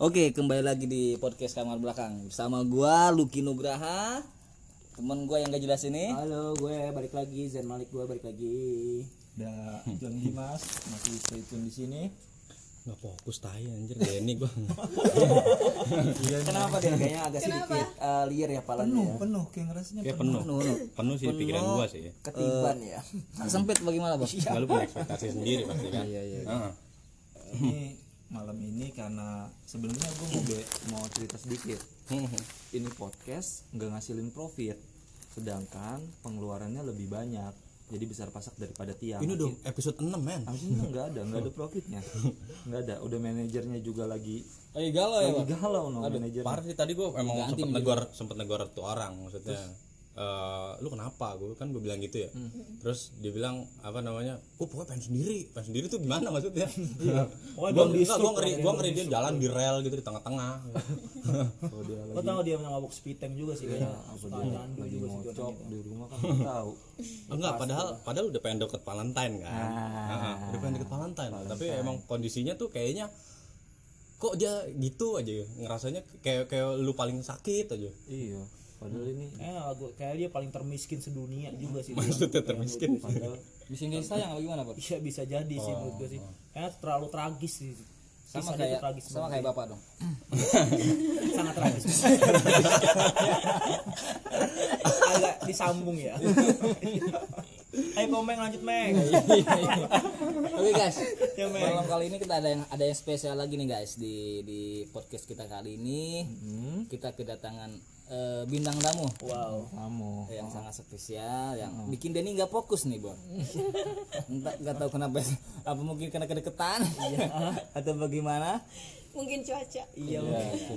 Oke, kembali lagi di podcast kamar belakang bersama gua Lucky Nugraha, temen gua yang gak jelas ini. Halo, gue balik lagi Zen Malik gue balik lagi. Ada John Dimas masih stay tune di sini. nggak fokus tai anjir Denny gua Kenapa dia kayaknya agak sedikit eh, liar ya palanya Penuh, ya? penuh kayak ngerasanya ya penuh penuh sih pikiran gua sih Ketiban ya. Sempit bagaimana, Bos? nggak lu punya ekspektasi sendiri pasti kan Iya, iya. Heeh. Ini malam ini karena sebenarnya gue mau be- mau cerita sedikit. Ini podcast nggak ngasilin profit, sedangkan pengeluarannya lebih banyak. Jadi besar pasak daripada tiang. ini udah episode 6 men Habis ini nggak ada, nggak ada profitnya, nggak ada. Udah manajernya juga lagi Lagi galau ya, lagi galau no manajernya. parah sih tadi gua emang sempet negor sempet negor tuh orang maksudnya eh lu kenapa? Gue kan gue bilang gitu ya. Terus dia bilang apa namanya? Gue pokoknya pengen sendiri. Pengen sendiri tuh gimana maksudnya? Pokoknya gue belum gue ngeri gue ngeri dia jalan di rel gitu di tengah-tengah. Oh, dia Lo tau dia mabuk spiteng juga sih kayaknya. Suka nyandu lagi juga sih di rumah kan tahu. enggak padahal padahal udah pengen deket Valentine kan. Heeh, udah pengen deket Valentine, tapi emang kondisinya tuh kayaknya kok dia gitu aja ya. Ngerasanya kayak kayak lu paling sakit aja. Iya, padahal ini Kayaknya lagu kayak dia paling termiskin sedunia juga sih. maksudnya termiskin Padahal Bisa nggak sayang apa gimana, Bos? Iya bisa jadi sih menurut gue sih. Kayaknya terlalu tragis sih. Sama kayak tragis sama kayak. Bapak dong. sangat tragis. Agak disambung ya. Ayo komeng lanjut meng. Oke, guys. Ya, Meng. Malam kali ini kita ada yang ada yang spesial lagi nih, guys, di di podcast kita kali ini. Kita kedatangan eh, bintang tamu. Wow. kamu yang sangat spesial yang bikin Denny nggak fokus nih Bon entah nggak tahu kenapa apa mungkin karena kedeketan atau bagaimana? Mungkin cuaca. Iya.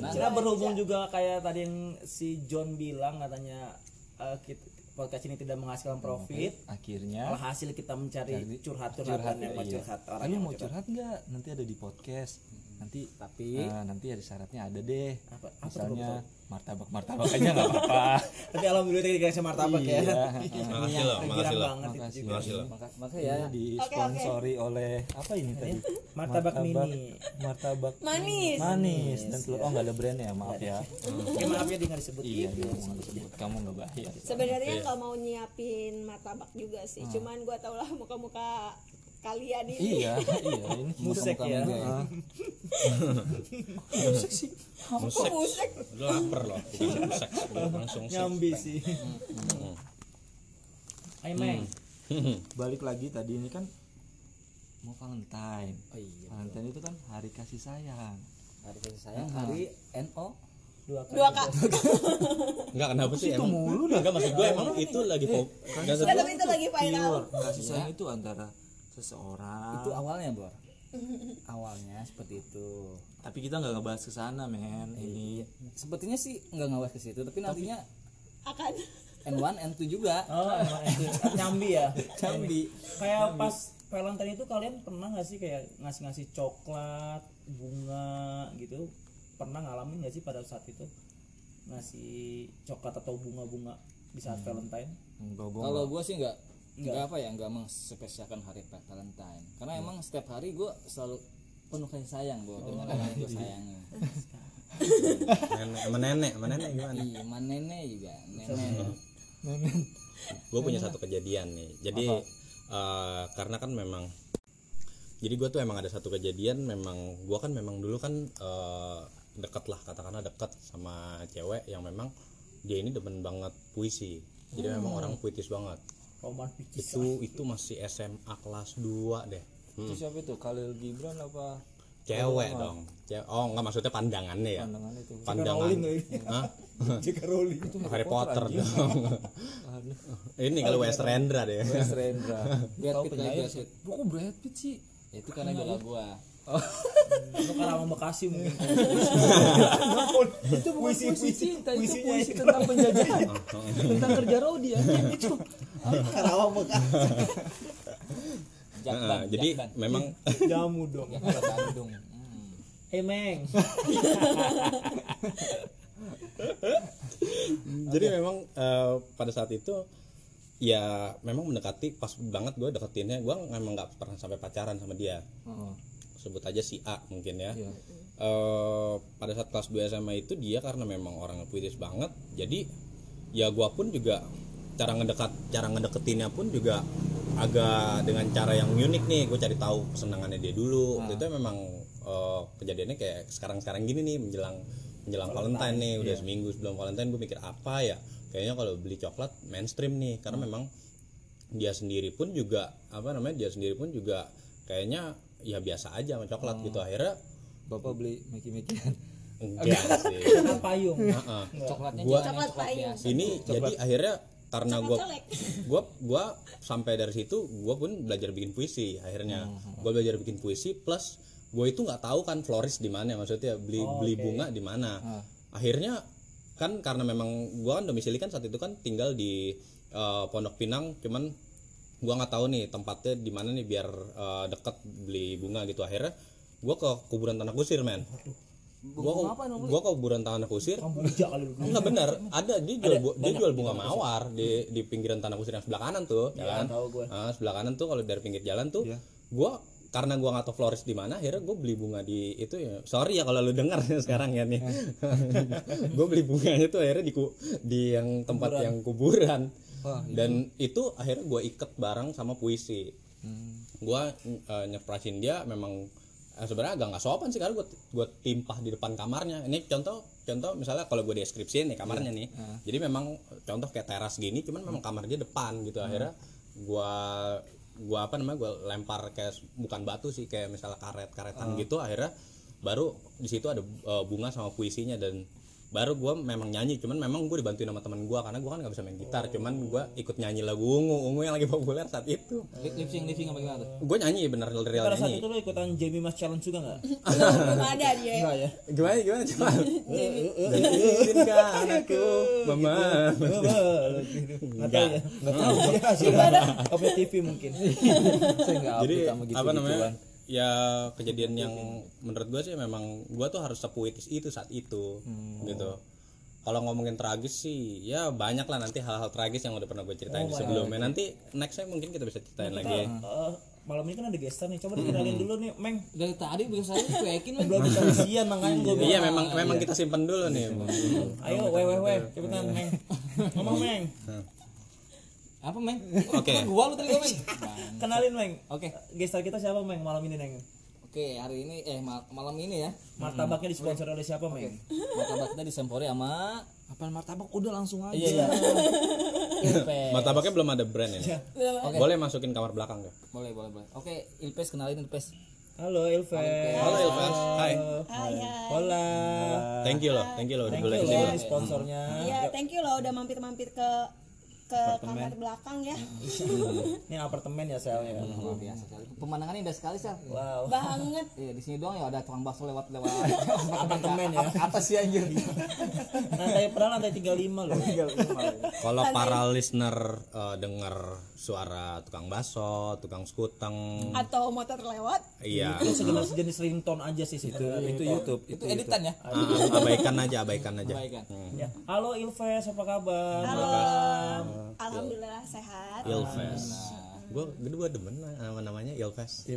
Nah, Karena berhubung juga kayak tadi yang si John bilang katanya eh, kita, podcast ini tidak menghasilkan profit. akhirnya Alhasil kita mencari curhat-curhatan yang mau iya. curhat orang yang mau curhat nggak? Nanti ada di podcast. Nanti tapi eh, nanti ada syaratnya ada deh. Apa- apa tuh, Misalnya martabak martabak aja nggak apa-apa. Tapi alhamdulillah tadi dikasih martabak ya. Iya. makasih loh makasih loh Makasih. juga. makasih loh maka, maka ya Disponsori oleh apa ini tadi? Martabak mini. Martabak manis manis dan telur. Oh nggak ada brandnya ya, maaf ya. Oke maaf ya nggak disebut. Iya, dia mau disebut. Kamu nggak bayar. sebenarnya nggak mau nyiapin martabak juga sih cuman gua tau lah muka-muka kalian ini. Iya, iya ini Musek ya. musik lu lapar loh bukan musik. Langsung sih Nyambi sih. Ayo meng. balik lagi tadi ini kan mau Valentine. oh iya Valentine itu kan hari kasih sayang. hari kasih sayang hari NO Dua kali. dua kak Enggak kenapa sih? Emang enggak maksud gue emang itu lagi fokus ya, tapi itu lagi final Pure. Kasih sayang itu antara seseorang. itu awalnya Bor. Awalnya seperti itu. Tapi kita nggak ngebahas ke sana, men. Ini. Sepertinya sih nggak ngawas ke situ tapi nantinya akan. N1 N2 juga. Oh, emang itu nyambi ya. Cambi Kayak pas Valentine itu kalian pernah nggak sih kayak ngasih-ngasih coklat, bunga gitu? Pernah ngalamin nggak sih pada saat itu ngasih coklat atau bunga-bunga di saat Valentine? enggak gua kalau gue sih nggak nggak apa ya nggak mengspesialkan hari Valentine. Karena emang setiap hari gue selalu penuh kasih sayang gue dengan orang yang gue sayangi. Nenek sama nenek sama nenek gimana? Iya sama nenek juga nenek. Gue punya satu kejadian nih. Jadi eh, karena kan memang jadi gue tuh emang ada satu kejadian memang gue kan memang dulu kan eh, deket lah katakanlah deket sama cewek yang memang dia ini demen banget puisi. Jadi memang orang puitis banget Romantis. itu itu masih SMA kelas 2 deh itu siapa itu? Khalil Gibran apa? cewek dong cewek oh nggak maksudnya pandangannya ya Pandangan itu. pandangan Hah? Jika Rowling. Harry Potter dong ini kalau Wes Rendra deh Wes Rendra. Brad Pitt penyair lagi, sih. Kok Brad Pitt sih? Ya, itu karena idola gue Itu Karawang Bekasi mungkin. itu bukan puisi, cinta, itu puisinya puisi itu. tentang penjajahan. tentang kerja Rodi ya. Itu Karawang Bekasi. Jakban Nah, jadi Jakban. memang Jamu dong. Jakban Bandung Hmm. Hei Meng. jadi memang eh, pada saat itu ya memang mendekati pas banget gue deketinnya gue memang nggak pernah sampai pacaran sama dia Heeh. Sebut aja si A mungkin ya. Iya. eh, pada saat kelas 2 SMA itu dia karena memang orang puitis banget jadi ya gua pun juga cara ngedekat cara ngedeketinnya pun juga agak dengan cara yang unik nih. Gue cari tahu kesenangannya dia dulu. Waktu itu memang eh, kejadiannya kayak sekarang sekarang gini nih menjelang menjelang Valentine, nih udah seminggu sebelum Valentine gue mikir apa ya? Kayaknya kalau beli coklat mainstream nih. Karena memang dia sendiri pun juga apa namanya dia sendiri pun juga kayaknya ya biasa aja sama coklat gitu. Akhirnya bapak beli meki-mekian enggak sih. Coklat payung. Heeh. coklatnya Gua- Coklat coklat payung. biasa ini jadi akhirnya karena gue gua gua sampai dari situ gue pun belajar bikin puisi akhirnya. Gue belajar bikin puisi plus gue itu nggak tahu kan floris di mana maksudnya beli beli bunga di mana. Akhirnya kan karena memang gue kan domisili kan saat itu kan tinggal di eh, Pondok Pinang cuman gua nggak tahu nih tempatnya di mana nih biar eh, deket beli bunga gitu. Akhirnya gua ke kuburan tanah kusir men. Gua ke, gua ke kuburan tanah kusir. Kamboja kali lu. Enggak benar, ada dia jual bu- dia jual bunga mawar di di pinggiran tanah kusir yang sebelah kanan tuh, ya kan? tahu gue. Ah, sebelah kanan tuh kalau dari pinggir jalan tuh, gua karena gua nggak tahu florist di mana, akhirnya gue beli bunga di itu ya. Sorry ya kalau lu dengar sekarang ya nih. gue beli bunganya tuh akhirnya di ku- di yang tempat yang kuburan. Dan itu akhirnya gue iket bareng sama puisi. Gua eh, nyerprasin dia memang eh, sebenarnya agak nggak sopan sih karena gue gue timpah di depan kamarnya. Ini contoh contoh misalnya kalau gue deskripsiin nih kamarnya nih. Jadi memang contoh kayak teras gini cuman memang kamarnya depan gitu. Akhirnya gue gua apa namanya gue lempar kayak bukan batu sih kayak misalnya karet karetan gitu. Akhirnya baru di situ ada eh, bunga sama puisinya dan baru gue memang nyanyi cuman memang gue dibantuin sama teman gue karena gue kan nggak bisa main gitar. Cuman gue ikut nyanyi lagu ungu. Ungu yang lagi populer saat itu. Lip lip sync lip sync apa gimana tuh? Gue nyanyi bener real pada saat nyanyi. itu lu ikutan Jamie Mas Challenge juga nggak? Belum belum ada dia. Ya. ya? Gimana gimana coba? Izinkan aku mama nggak. Tahu ya nggak tahu gimana Open TV mungkin? Saya nggak jadi gitu apa namanya ya kejadian yang menurut gue sih memang gue tuh harus sepuitis itu saat itu gitu. Kalau ngomongin tragis sih ya banyak lah nanti hal-hal tragis yang udah pernah gue ceritain sebelumnya. Nanti nextnya mungkin kita bisa ceritain lagi Eh, malam ini kan ada gestar nih coba dikenalin dulu nih Meng. Dari tadi bisa saya cuekin lah belum bisa usian makanya gue iya memang memang kita simpen dulu nih. Ayo weh weh weh. Cepetan Meng. Ngomong Meng apa meng? Oke. Kan gua lu tadi gua meng kenalin Meng. Oke. Gestar kita siapa Meng malam ini Meng oke hari ini eh mal- malam ini ya. Martabaknya disponsori oleh siapa Meng? Martabak kita disempori sama apa martabak? Udah langsung aja. Iya iya. Ilpes. Martabaknya belum ada brand ini Oke. boleh masukin kamar belakang gak? boleh boleh boleh. Oke Ilpes kenalin Ilpes. Halo Ilves halo Ilves hai. Hai, hai. hola. Thank you loh thank you loh udah boleh ke sini loh sponsornya. Iya, thank you loh udah mampir-mampir ke ke kamar belakang ya. ini apartemen ya sel ya? Luar biasa sekali. Pemandangannya indah sekali sih wow. Banget. iya di sini doang ya ada tukang bakso lewat lewat. Apartemen ya? Apa sih anjir. Lantai pernah lantai 35 loh. Kalau para listener eh, dengar suara tukang baso, tukang skuteng, Atau motor lewat. iya, itu sejenis sejenis ringtone aja sih itu sebenarnya itu YouTube. Itu editan ya? Ah, abaikan aja, abaikan aja. Baik kan Ya. Halo Ilves, apa kabar? Halo. Malam. Alhamdulillah sehat. Ilves. Gue kedua demen lah nama namanya Ilves.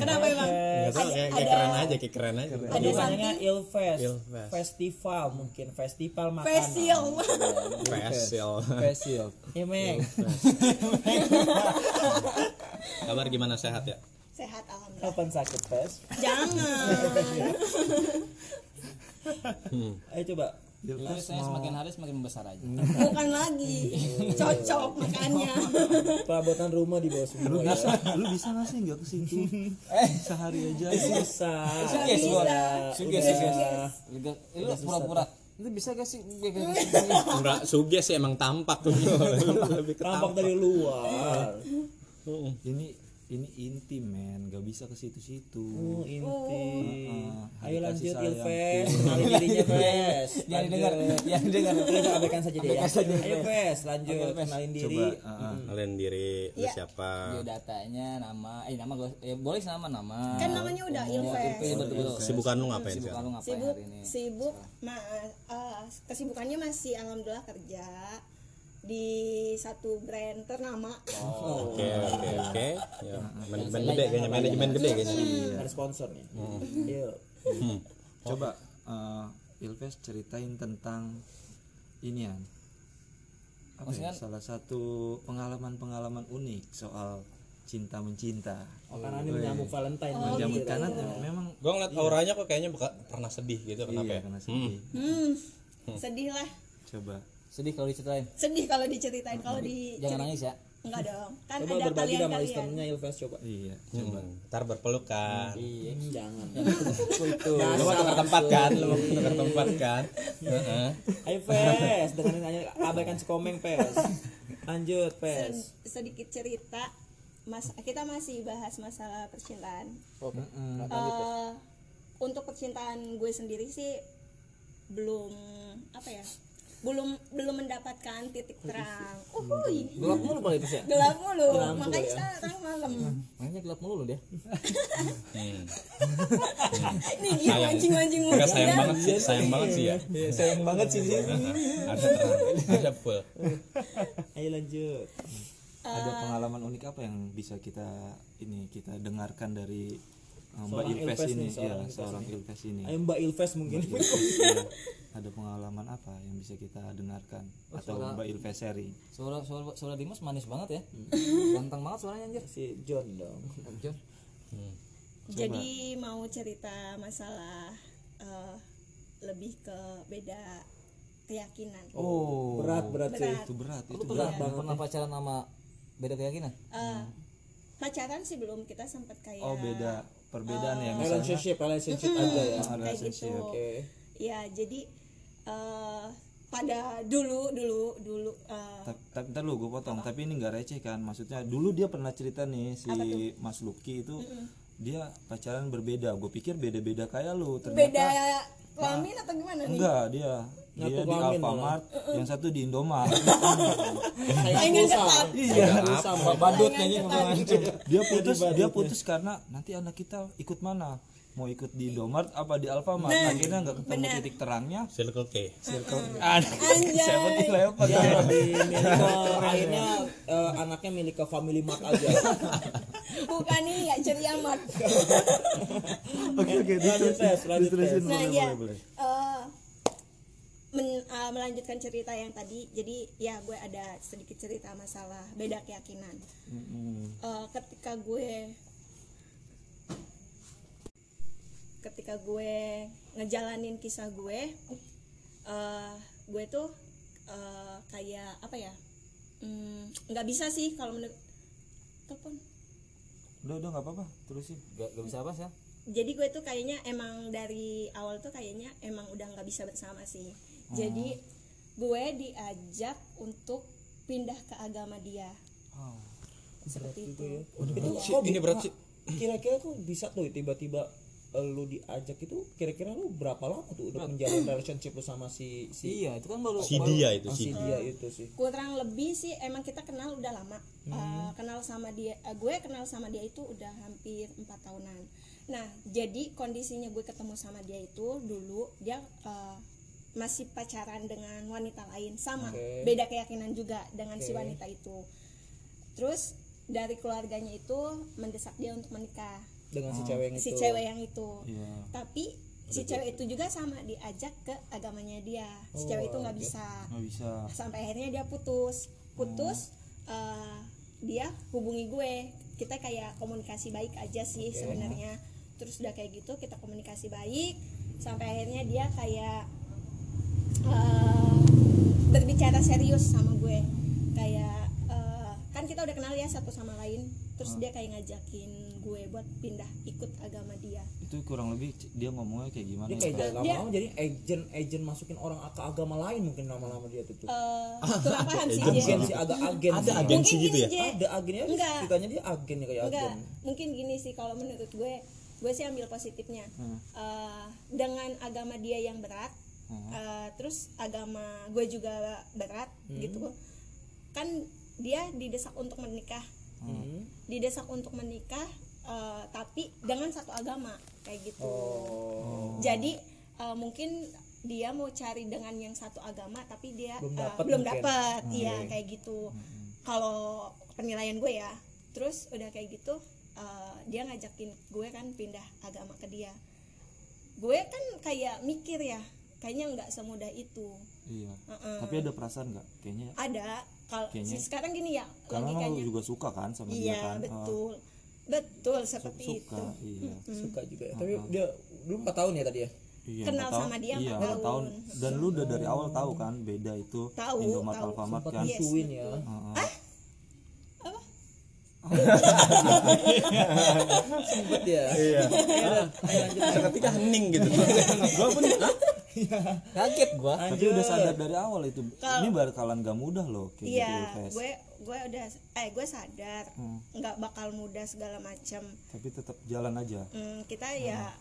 Kenapa emang? Tahu kayak, kayak keren aja, kayak keren aja. Ada Namanya Ilves. Ilves. Festival mungkin, festival makanan. facial. Facial. facial Iya, Meng. Kabar gimana sehat ya? sehat alhamdulillah. Kapan sakit, Pes? Jangan. Ayo coba. Ilpes saya semakin hari semakin membesar aja Bukan lagi. Cocok makannya. Perabotan rumah di bawah semua. bisa lu bisa nggak sih nggak ke situ sehari aja Bisa. Suges gua Suges suges Udah. Liga- lu pura-pura itu bisa gak sih gitu Enggak, suges emang tampak tuh. Tampak dari luar. ini ini inti men nggak bisa ke situ-situ Oh, inti. Ayo Dikasih lanjut. Ilves, kenalin dirinya yang didengar yang didengar Kita abaikan saja deh ya. Ayo Pes, lanjut kenalin diri. coba ah. Kalian diri, lu Iya. siapa? datanya nama eh nama gue eh, boleh nama nama Kan namanya udah Ilves. Iya betul Sibukan lu ngapain sih? Sibukan lu ngapain Sibuk, hari ini sibuk. Ma eh, kesibukannya masih alhamdulillah kerja di satu brand ternama. Oke, oke, oke. Ya, Manajemen gede kayaknya, manajemen gede kayaknya. Ada sponsor nih. Yuk. coba eh, Ilves ceritain tentang ini ya apa ya, salah satu pengalaman-pengalaman unik soal cinta mencinta. Oh, karena ini menyambut Valentine. Oh, Jamu- gitu. karena memang gue ngeliat auranya kok kayaknya beka- pernah sedih gitu kenapa iya ya? karena sedih. Hmm, sedih lah. Coba sedih kalau diceritain. Sedih kalau diceritain kalau di jangan nangis ya. Enggak dong kan coba ada berbagi kalian sama kalian. listenernya Ilves coba. Iya Hmm, ntar berpelukan. Iya Hmm, jangan. Itu lu mau tukar tempat kan lu. Mau tukar tempat kan. Heeh. ayo Pes dengerin aja abaikan si komeng Pes lanjut Pes Sed- sedikit cerita. Mas kita masih bahas masalah percintaan. Eh, untuk percintaan gue sendiri sih belum apa ya belum belum mendapatkan titik terang. Uhuy. Gelap mulu paling itu ya gelap mulu. Makanya sekarang malam. Makanya gelap mulu loh dia. Hmm. ini dia mancing mancing Enggak sayang banget sih sayang banget sih ya. Sayang banget sih dia ada terang ada full ayo lanjut. Ada pengalaman unik apa yang bisa kita ini kita dengarkan dari Mbak Seorang Ilves Ilves ini nih, seorang ya Ilves seorang Ilves ini. Ayo Mbak Ilves mungkin. Iya. ada pengalaman apa yang bisa kita dengarkan? Atau suara- Mbak Ilves sharing suara suara suara Dimas manis banget ya. Ganteng banget suaranya anjir. Si John dong. John. Jadi mau cerita masalah eh, lebih ke beda keyakinan. Oh. Berat berat sih. Berat. itu berat itu pernah berat pernah pacaran sama beda keyakinan? Eh, pacaran sih belum. Kita sempat kayak oh beda perbedaan ya misalnya relationship relationship aja ya. Kayak relationship gitu. oke. Ya jadi eh, pada dulu dulu dulu eh, tapi, lu gue potong. Tapi ini nggak receh kan? Maksudnya dulu dia pernah cerita nih si Mas Lucky itu dia pacaran berbeda. Gue pikir beda-beda kayak lu ternyata beda kelamin atau gimana nih? Enggak dia dia Ngaku di Alfamart yang satu di Indomaret saingan ketat iya sama badut kayaknya dia putus dia putus karena nanti anak kita ikut mana? Mau ikut di Indomaret apa di Alfamart? Akhirnya nggak ketemu titik terangnya. Circle K. Anjay. seven eleven ya lebih milik ke akhirnya eh, anaknya milik ke Family Mart aja. Bukan ini nggak ceria mat oke oke lanjut tes lanjut tes nah ya eh, men- eh, melanjutkan cerita yang tadi. Jadi ya gue ada sedikit cerita masalah beda keyakinan. Eh, ketika gue ketika gue ngejalanin kisah gue eh gue tuh eh, kayak apa ya mm, nggak bisa sih kalau menurut telepon. Udah udah nggak apa-apa. Terusin. Gak, gak bisa apa sih jadi gue tuh kayaknya emang dari awal tuh kayaknya emang udah nggak bisa bersama sih jadi gue diajak untuk pindah ke agama dia. Seperti itu. itu Shit, kok ini bi- berat sih. kira-kira tuh bisa tuh tiba-tiba eh, lu diajak itu kira-kira lu berapa lama tuh udah menjalin relationship lu sama si si iya itu kan baru si dia itu si sih dia itu sih. Kurang lebih sih emang kita kenal udah lama. Eh, kenal sama dia eh, gue kenal sama dia itu udah hampir empat tahunan. Nah jadi kondisinya gue ketemu sama dia itu dulu dia eh, masih pacaran dengan wanita lain. Sama Oke. beda keyakinan juga dengan si wanita itu. Terus dari keluarganya itu mendesak dia untuk menikah. Dengan si cewek yang si itu. cewek yang itu. Iya. tapi si cewek itu juga sama diajak ke agamanya dia. Si cewek itu nggak bisa. Nggak bisa. Sampai akhirnya dia putus. Putus eh, dia hubungi gue. Kita kayak komunikasi baik aja sih sebenarnya. Terus udah kayak gitu kita komunikasi baik. Sampai akhirnya dia kayak eh, berbicara serius sama gue. Kayak eh, kan kita udah kenal ya satu sama lain terus dia kayak ngajakin gue buat pindah ikut agama dia. Itu kurang lebih dia ngomongnya kayak gimana dia ya, kayak lama-lama jadi agent agent masukin orang ke agama lain mungkin lama-lama dia tuh Eh, kurang paham sih? Agen dia sih agak agen ada agensi gitu ya? ada agennya Enggak. ceritanya dia agen ya kayak enggak. agen. Mungkin gini sih kalau menurut gue gue sih ambil positifnya. Eh, dengan agama dia yang berat eh, terus agama gue juga berat gitu. Kan dia didesak untuk menikah. Hmm. didesak untuk menikah eh, tapi dengan satu agama kayak gitu. Oh. Jadi eh, mungkin dia mau cari dengan yang satu agama tapi dia Belum eh, dapet belum mungkin. dapat iya kayak gitu. Kalau penilaian gue ya terus udah kayak gitu eh, dia ngajakin gue kan pindah agama ke dia. Gue kan kayak mikir ya kayaknya nggak semudah itu. Iya. Heeh. tapi ada perasaan nggak? Kayaknya ada. Kalau Kayaknya. sekarang gini ya karena lo logikanya juga suka kan sama dia iya kan? Ah, betul. Betul seperti suka itu. iya. Suka juga ya. Tapi dia dulu 4 tahun ya tadi ya? Iya, Kenal empat tahun. sama dia iya, empat empat tahun. Dan lu udah dari awal tahu kan beda itu Tahu, Indomaret tahu. Alfamart kan. Yes, musuhin ya Heeh. sempet ya. Iya. Seketika hening gitu. Gua pun? Kaget gua Tapi udah sadar dari awal itu. Ini bakalan gak mudah loh kayak iya gitu gue gue udah eh gue sadar Hmm. nggak bakal mudah segala macam Tapi tetap jalan aja. Hmm, kita ya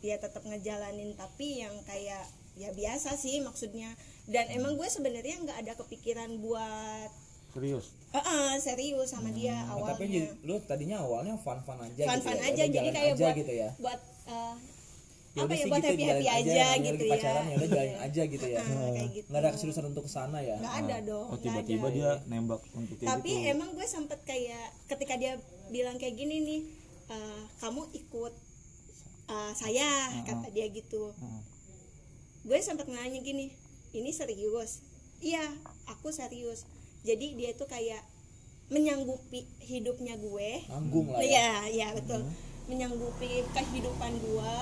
ya tetap ngejalanin tapi yang kayak ya biasa sih maksudnya dan emang gue sebenarnya nggak ada kepikiran buat Serius. eh, eh, serius sama dia Nah, tapi awalnya jadi- lu tadinya awalnya fun fun aja fun gitu fun ya. aja jadi kayak aja buat gitu ya buat eh, Ya apa udah ya sih buat gitu, happy happy aja gitu ya. pacaran ya udah jalanin aja gitu ya. Ah, kayak gitu. Nggak ada keseriusan untuk ke sana ya? Nggak ada dong Oh tiba-tiba dia nembak untuk kayak tapi gitu. emang gue sempet kayak ketika dia bilang kayak gini nih eh, kamu ikut eh, saya kata dia gitu. Heeh. gue sempat nanya gini ini serius? Iya aku serius. Jadi dia tuh kayak menyanggupi hidupnya gue. Nanggung lah ya. iya iya betul. Menyanggupi kehidupan gue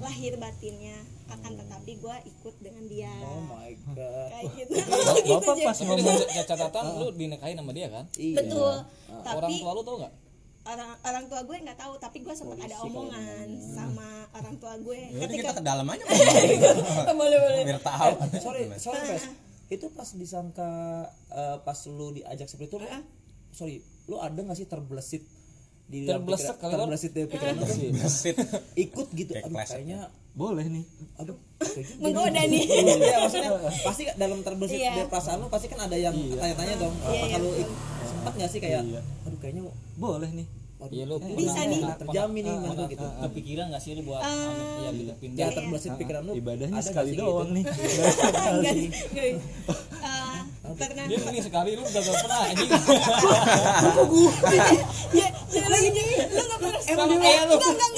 lahir batinnya. Akan tetapi gue ikut dengan dia. Oh my god. Kayak gitu. Bapak Gitu, pas ngomong catatan lu dinikahin sama dia kan? Iya. Betul. Orang tapi tua lu tau nggak? orang orang tua gue nggak tahu tapi gue sempat ada omongan sama orang tua gue. Ya kita ke dalam aja. boleh boleh. Biar tahu. sorry sorry Fes itu pas disangka eh, pas lu diajak seperti itu lu, sorry lu ada nggak sih terbelesit di pikiran- kali, terbelesit di pikiran lu ikut gitu. Kayak aduh kayaknya Boleh nih. aduh gitu. Menggoda nih. Iya maksudnya pasti dalam terbesit Iya. dia perasaan lu pasti kan ada yang tanya-tanya dong Iya, apakah iya, lu sempat nggak sih kayak Iya. aduh kayaknya Boleh nih. waduh, Iya lu Bisa nih. nggak terjamin nih mana gitu. kepikiran nggak sih lu buat Ah. ya gitu pindah ya terbesit pikiran lu Ibadahnya sekali doang gitu? nih. pernah dia ini sekali lu udah gak pernah anjing. Ya jangan lagi jadi lu nggak pernah Emang lu. enggak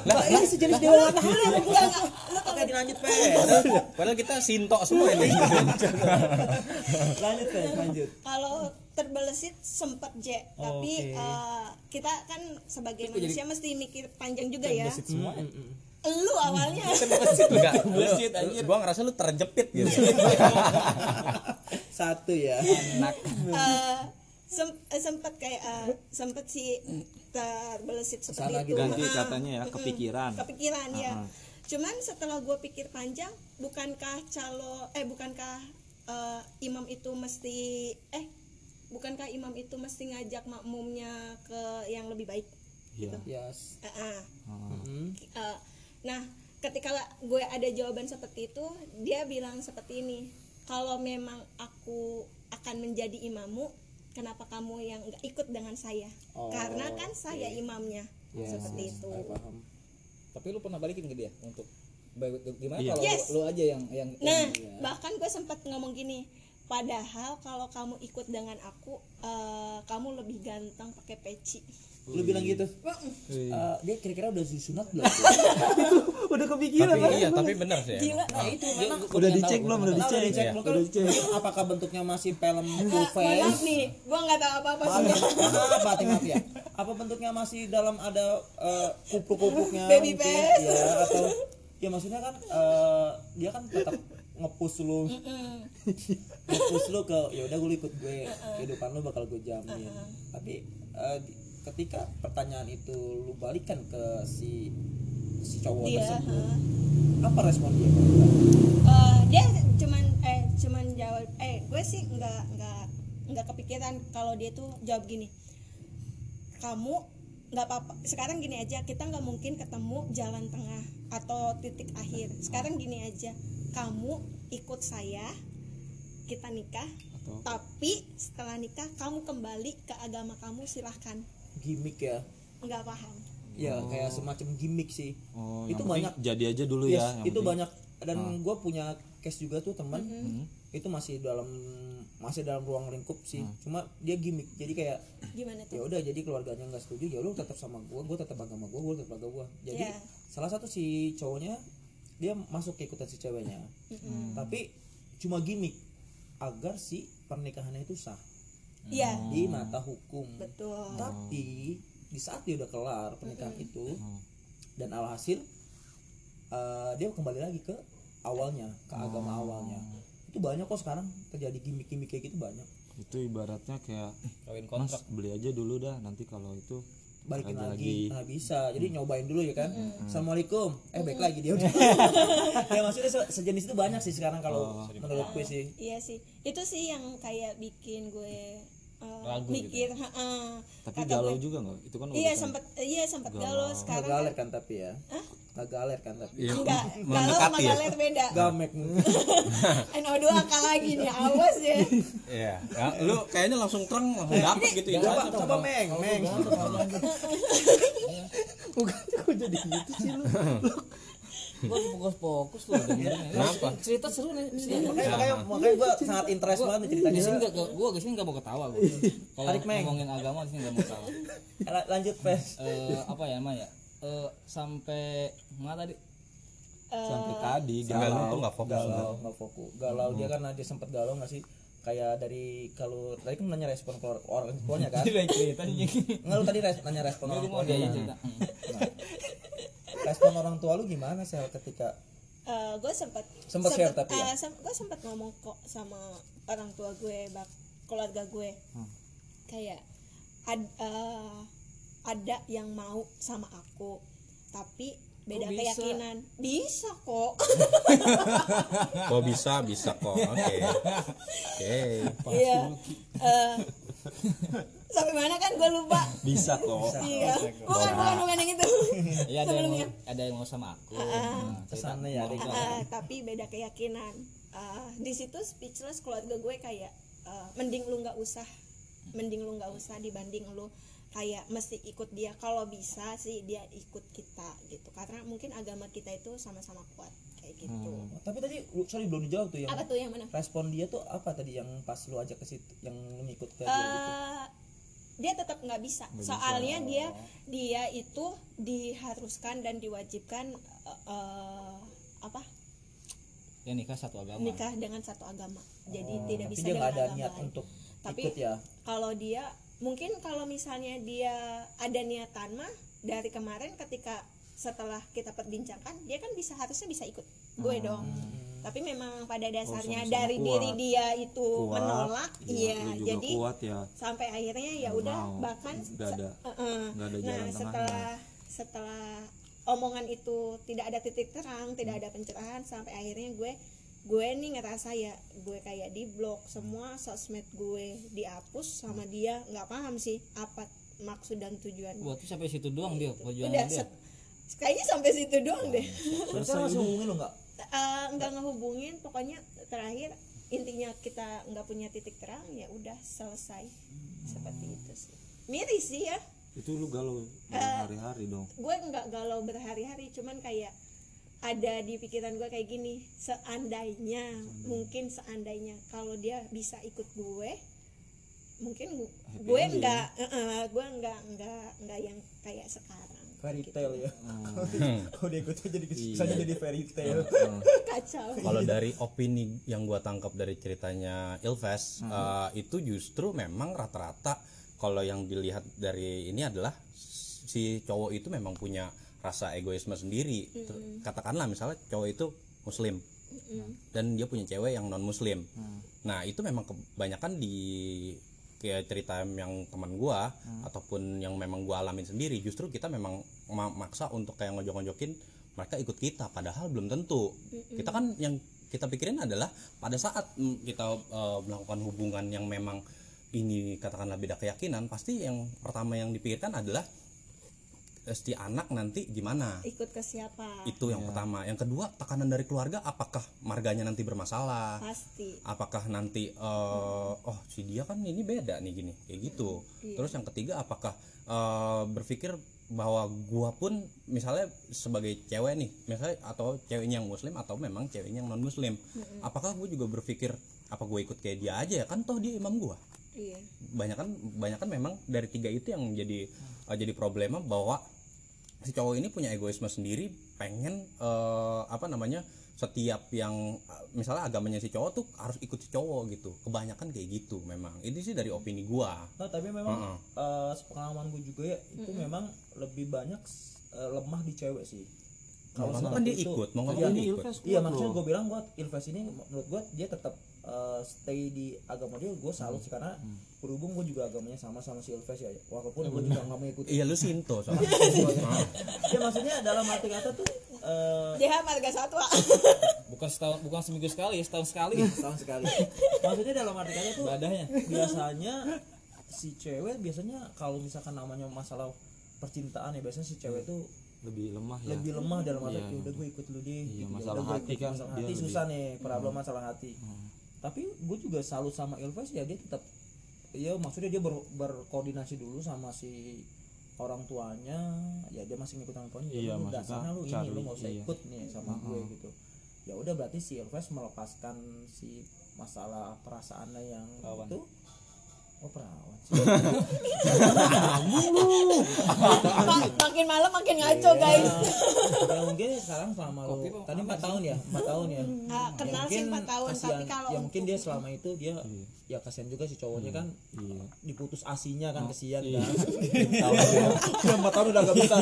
enggak ini sejenis dewa matahari enggak enggak? lu Oke dilanjut Pe Padahal kita sinto semua ini. Lanjut Pe lanjut. Kalau terbelesit sempet je tapi eh, kita kan sebagai manusia mesti mikir panjang juga ya. semua lu awalnya Enggak. Bullshit, anjir. Gua ngerasa lu terjepit gitu. Satu ya eh, sem- eh, sempet kayak eh, sempet sih terbelesit seperti itu gitu. Ganti katanya ya, kepikiran. kepikiran ya cuman setelah gue pikir panjang bukankah calo eh bukankah eh, imam itu mesti eh bukankah imam itu mesti ngajak makmumnya ke yang lebih baik Iya. Yes ah. Mm. Eh, nah ketika gue ada jawaban seperti itu dia bilang seperti ini kalau memang aku akan menjadi imammu kenapa kamu yang nggak ikut dengan saya? Oh, karena kan saya imamnya Yes, seperti itu. I paham. Tapi lu pernah balikin ke dia untuk baik- gimana Iya. kalau Yes. lu aja yang yang nah yang- bahkan gue sempat ngomong gini padahal kalau kamu ikut dengan aku eh, kamu lebih ganteng pakai peci Lu bilang gitu Iya. Eh, Dia kira-kira udah sunat belum? Udah kepikiran. Tapi iya, tapi benar sih. gila Nah itu memang Udah dicek belum? Udah Nah, udah dicek. dicek belum kan? Udah dicek. Apakah bentuknya masih film full Mohon maaf face? nih gue nggak tahu apa apa Maaf, sih maaf, maaf, maaf ya. Apa bentuknya masih dalam ada eh, kupluk-kupluknya Baby mungkin? face. Ya atau ya maksudnya kan eh, dia kan tetap ngepush lu ngepush lu ke ya udah gue ikut gue kehidupan lu bakal gue jamin tapi eh, di- ketika pertanyaan itu lu balikan ke si si cowok Dia, tersebut apa respon dia? Eh, dia cuman eh cuman jawab eh gue sih nggak nggak nggak kepikiran kalau dia tuh jawab gini kamu nggak apa-apa sekarang gini aja kita nggak mungkin ketemu jalan tengah atau titik akhir. Sekarang gini aja kamu ikut saya kita nikah Atau- tapi setelah nikah kamu kembali ke agama kamu silahkan gimmick ya. Nggak paham. Ya kayak semacam gimmick sih. Oh, Itu banyak jadi aja dulu Yes, ya. yang itu penting. banyak. Dan gue punya case juga tuh teman. Itu masih dalam masih dalam ruang lingkup sih. Cuma dia gimmick. Jadi kayak gimana ya tuh udah jadi keluarganya nggak setuju ya lu tetap sama gua gua tetap agama gua gua tetap agama gua. Jadi Iya. salah satu si cowoknya dia masuk ke ikutan si ceweknya. Tapi cuma gimmick agar si pernikahannya itu sah iya. Di mata hukum. Betul. Tapi di saat dia udah kelar pernikahan itu dan alhasil eh, dia kembali lagi ke awalnya ke agama awalnya. Itu banyak kok sekarang terjadi gimmick-gimmick kayak gitu banyak. Itu ibaratnya kayak kawin mas kontrak beli aja dulu dah nanti kalau itu balikin lagi, lagi. nah bisa. Jadi nyobain dulu ya kan? Assalamualaikum. Eh baik lagi dia. Udah ya maksudnya se- sejenis itu banyak sih sekarang kalau menurut gue sih. Iya sih. Itu sih yang kayak bikin gue uh, Ragu mikir ha-ha. tapi Kata galau gue, juga nggak? Itu kan iya sempat iya sempat galau. nggak sekarang galer kan. tapi ya? Nggak galer kan tapi? Iya, enggak galau sama ya? galer beda. Gamek. NO2 akal lagi nih awas ya. Iya. Ya, lu kayaknya langsung terang langsung dapet gitu ya. coba coba meng meng gua fokus fokus tuh dengerin Kenapa? cerita seru nih. Makanya makanya makanya gue sangat interest banget nih ceritanya. di sini nggak gua di sini nggak mau ketawa gua kalau ngomongin agama di sini nggak mau ketawa. La- lanjut pes. Eh, apa ya namanya Eh, sampai mana tadi? Sampai tadi galau nggak fokus. galau nggak fokus. Galau dia kan dia sempat galau nggak sih? Kayak dari kalau tadi kan nanya respon keluar- orang tuanya kan. Nggak lu tadi res- nanya respon orang tuanya aja Hmm. respon orang tua lu gimana sih ketika gue sempat Sempet share tapi ya? gue sempat ngomong kok sama orang tua gue bak keluarga gue kayak ad- eh, ada yang mau sama aku tapi beda bisa? keyakinan bisa kok Kok bisa bisa kok. Oke. Oke. iya Eh, sampai mana kan gue lupa. Bisa kok. Iya. Bukan bukan bukan yang itu. Iya ada yang ada yang mau sama aku. Nah, cerita Ke sana ya. Ah, tapi beda keyakinan. Ah, di situ speechless keluarga gue kayak ah, mending lu nggak usah. Mending lu nggak usah dibanding lu kayak mesti ikut dia. Kalau bisa sih dia ikut kita gitu. Karena mungkin agama kita itu sama-sama kuat kayak gitu. Tapi tadi lu- sorry belum dijawab tuh yang apa tuh yang mana? respon dia tuh apa tadi yang pas lu ajak ke situ yang lu ngikut ke dia gitu dia tetap nggak bisa. Soalnya dia dia itu diharuskan dan diwajibkan eh, apa? Ya nikah satu agama. nikah dengan satu agama. Jadi tidak tapi bisa dia dengan ada agama niat lain. untuk Tapi- ikut ya? kalau dia mungkin kalau misalnya dia ada niatan mah dari kemarin ketika setelah kita perbincangkan dia kan bisa harusnya bisa ikut. Gue dong tapi memang pada dasarnya sama-sama dari kuat. diri dia itu Kuat, menolak iya, iya juga jadi kuat ya. sampai akhirnya ya udah bahkan Nggak ada Heeh. nggak ada nah jalan tengahnya. setelah setelah omongan itu tidak ada titik terang tidak ada pencerahan sampai akhirnya gue gue nih ngerasa ya gue kayak di blok semua sosmed gue dihapus sama dia nggak paham sih apa maksud dan tujuan. Buat sampai situ doang dia udah dia. set- kayaknya sampai situ doang deh. Tapi sekarang masih hubungin lu nggak Eh, nggak ngehubungin pokoknya terakhir intinya kita nggak punya titik terang ya udah selesai. Seperti itu sih. Miris sih ya. Itu lu galau Eh, hari-hari dong gue nggak galau berhari-hari cuman kayak ada di pikiran gue kayak gini seandainya mungkin seandainya kalau dia bisa ikut gue mungkin gu- gue nggak eh, eh, gue nggak nggak nggak yang kayak sekarang fairy tale ya. Hmm. kalau dia ikut jadi Iya. kesannya jadi fairy tale. Kacau. Kalau dari opini yang gua tangkap dari ceritanya Ilves eh, itu justru memang rata-rata kalau yang dilihat dari ini adalah si cowok itu memang punya rasa egoisme sendiri. Ter- Katakanlah misalnya cowok itu muslim dan dia punya cewek yang non muslim. Nah, itu memang kebanyakan di kayak cerita yang teman gua ataupun yang memang gua alamin sendiri justru kita memang ma- maksa untuk kayak ngojok-ngojokin mereka ikut kita padahal belum tentu. Kita kan yang kita pikirin adalah pada saat mm, kita eh, melakukan hubungan yang memang ini katakanlah beda keyakinan pasti yang pertama yang dipikirkan adalah si anak nanti gimana? Ikut ke siapa? Itu yang pertama. Yang kedua tekanan dari keluarga apakah marganya nanti bermasalah? Pasti. Apakah nanti eh, oh si dia kan ini beda nih gini kayak gitu. Iya. terus yang ketiga apakah eh, berpikir bahwa gua pun misalnya sebagai cewek nih misalnya atau ceweknya yang muslim atau memang ceweknya yang non muslim apakah gue juga berpikir apa gue ikut kayak dia aja ya? Kan toh dia imam gua. Iya. Banyak kan banyak kan memang dari tiga itu yang jadi uh, jadi problema bahwa si cowok ini punya egoisme sendiri pengen eh, apa namanya setiap yang uh, misalnya agamanya si cowok tuh harus ikut si cowok gitu. Kebanyakan kayak gitu memang. Itu sih dari opini gua. Nah, tapi memang eh, sepengalaman gue juga ya itu memang lebih banyak eh, lemah di cewek sih. Kalau kan dia itu- ikut mau nggak Iya, dia ikut. Iya maksudnya gue bilang buat Ilves ini menurut gue dia tetap eh, stay di agama dia gue salut sih karena berhubung gue juga agamanya sama sama si Ilves ya walaupun gue juga nggak mengikuti. Iya lu sinto soalnya. Ya maksudnya dalam arti kata tuh eh, dia marga satwa bukan setahun bukan seminggu sekali setahun sekali. Setahun sekali. Maksudnya dalam arti kata tuh ibadahnya biasanya si cewek biasanya kalau misalkan namanya masalah percintaan ya biasanya si cewek tuh lebih lemah ya. lebih lemah dalam arti Iya. "Ya udah gue ikut lu deh. Iya, gitu. Ya masalah udah hati ikut." kan, masalah hati. lebih- susah nih problem masalah hati. Tapi gue juga salut sama Ilves ya dia tetap ya maksudnya dia ber- berkoordinasi dulu sama si orang tuanya. Ya dia masih ngikut orang tuanya. Iya, ya lu dasarnya lu ini lu gak usah iya. ikut nih sama gue gitu. Ya udah berarti si Ilves melepaskan si masalah perasaannya yang Perawan. itu. Oh perawan sih. Ma- makin malam makin ngaco guys. Ya mungkin sekarang selama lu tadi empat tahun ya empat tahun ya. Ah, kenal sih empat tahun kasihan- tapi kalau ya mungkin dia selama itu dia ya kasihan juga si cowoknya kan iya. diputus asinya kan kasihan kan. Tahu ya udah empat tahun udah gak bisa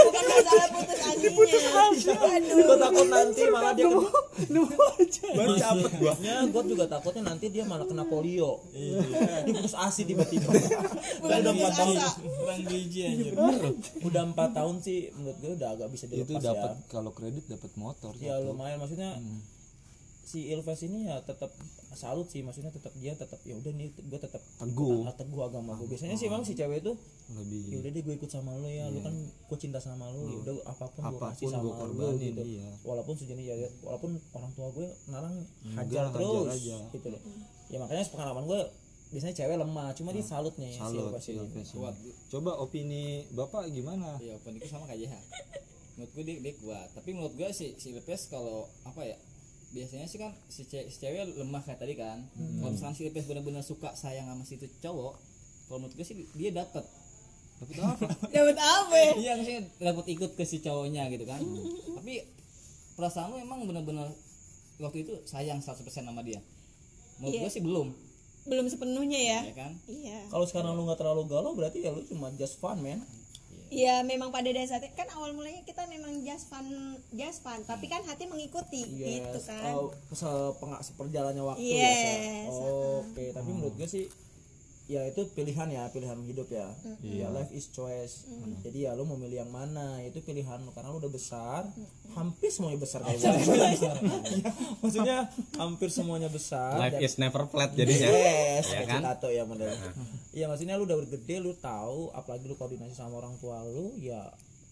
bukan masalah putus asinya. Gue takut nanti malah dia baru capek gua. ya gue juga takutnya nanti dia malah kena polio. Diputus asi tiba-tiba. Udah empat tahun. biji anjir. Udah empat tahun sih menurut gue udah agak bisa itu dilepas dapat ya. kalau kredit dapat motor ya lumayan. Maksudnya si Ilves ini ya tetap salut sih maksudnya tetap dia tetap ya udah nih gue tetap Teguh. tetap teguh agama gue biasanya sih memang si cewek itu ya lebih udah deh gue ikut sama lo ya lu kan gue cinta sama lo ya udah apa pun gue kasih gua sama lo korbanin, gitu. iya. walaupun sejenis ya walaupun orang tua gue narang Enggak, hajar hajar terus aja. gitu loh ya makanya pengalaman gue biasanya cewek lemah cuma dia salut nih si salut Ilves ini. Ilves ini. coba opini bapak gimana? Ya opini sama kayak JH menurut gue dia, dia kuat. Tapi menurut gue si si Lepes kalau apa ya biasanya sih kan si, ce- si cewek lemah kayak tadi kan. Kalau misalnya si Lepes benar-benar suka sayang sama si itu cowok kalau menurut gue sih dia dapat dapat apa? Dapat apa? Ya? iya maksudnya dapat ikut ke si cowoknya gitu kan. Tapi perasaan lu emang benar-benar waktu itu sayang 100% sama dia? Menurut Iya. gue sih belum. Belum sepenuhnya ya? Ya kan? Iya. Kalau sekarang lu nggak terlalu galau berarti ya lu cuma just fun man Iya memang pada dasarnya kan awal mulanya kita memang just fun just fun tapi kan hati mengikuti gitu Yes. kan Oh, seperjalannya waktu Yes. ya. Sel? Oke, tapi menurut gue sih ya itu pilihan ya, pilihan hidup ya. Ya life is choice. Jadi ya lu mau milih yang mana, itu pilihan lu karena lu udah besar, hampir semuanya besar kayak gue. Iya, Maksudnya hampir semuanya besar. life dan- is never flat jadinya Yes, Ya kan? Citato ya model. Iya maksudnya lu udah gede lu tahu apalagi lu koordinasi sama orang tua lu ya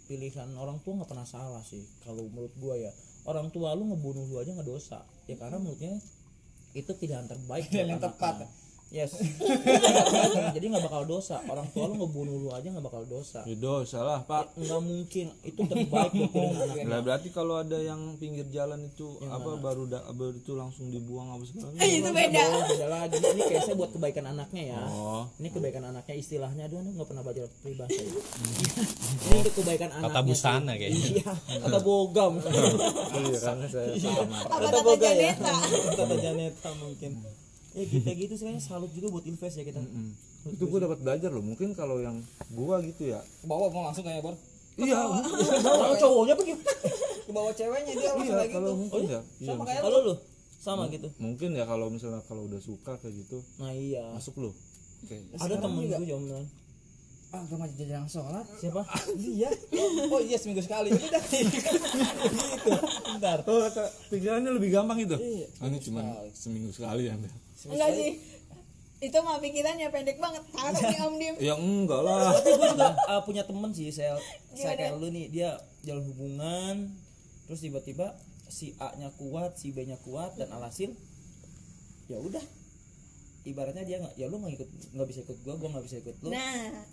pilihan orang tua nggak pernah salah sih kalau menurut gua ya orang tua lu ngebunuh lu aja nggak dosa ya karena menurutnya itu pilihan terbaik buat yang tepat. Yes jadi nggak bakal dosa orang tua lu ngebunuh lu aja nggak bakal dosa ya dosa lah pak nggak mungkin itu terbaik buat anaknya lah berarti kalau ada yang pinggir jalan itu apa baru da, baru itu langsung dibuang apa segala Eh, itu beda Oh, beda lagi. Ini kayaknya buat kebaikan anaknya ya. Oh. Ini kebaikan anaknya istilahnya aduh anu nggak pernah belajar peribahasa ya. Ini untuk kebaikan anaknya. kata busana kayaknya Iya, kata bogam. iya karena saya sama apa kata kata boga ya. Janeta Kata Janeta mungkin. Ya kita gitu sih kayaknya salut juga buat invest ya kita. itu gue dapat belajar loh mungkin kalau yang gua gitu ya. Ke bawah mau langsung kayak bor? Iya Kalau cowoknya ke bawah ceweknya dia langsung iya kayak kalau gitu mungkin ya. Iya sama kayak Kalau lu? sama gitu. mungkin ya kalau misalnya kalau udah suka kayak gitu. Nah iya. masuk lo oke. Ada temen gue jomblo. ah gue mah jajan sholat. Siapa? iya. Oh iya seminggu sekali. Udah. Gitu. Bentar. oh pikirannya lebih gampang itu? Iya, oh, ini cuma seminggu sekali ya enggak sih. Itu mah pikirannya pendek banget. Taruh nih om dim. Ya enggak lah. Tapi gue juga uh, punya temen sih saya saya kayak lu nih dia jalan hubungan terus tiba-tiba si A nya kuat si B nya kuat dan alhasil ya udah. Ibaratnya dia nggak ya lu nggak ikut nggak bisa ikut gua gua nggak bisa ikut lu. Nah.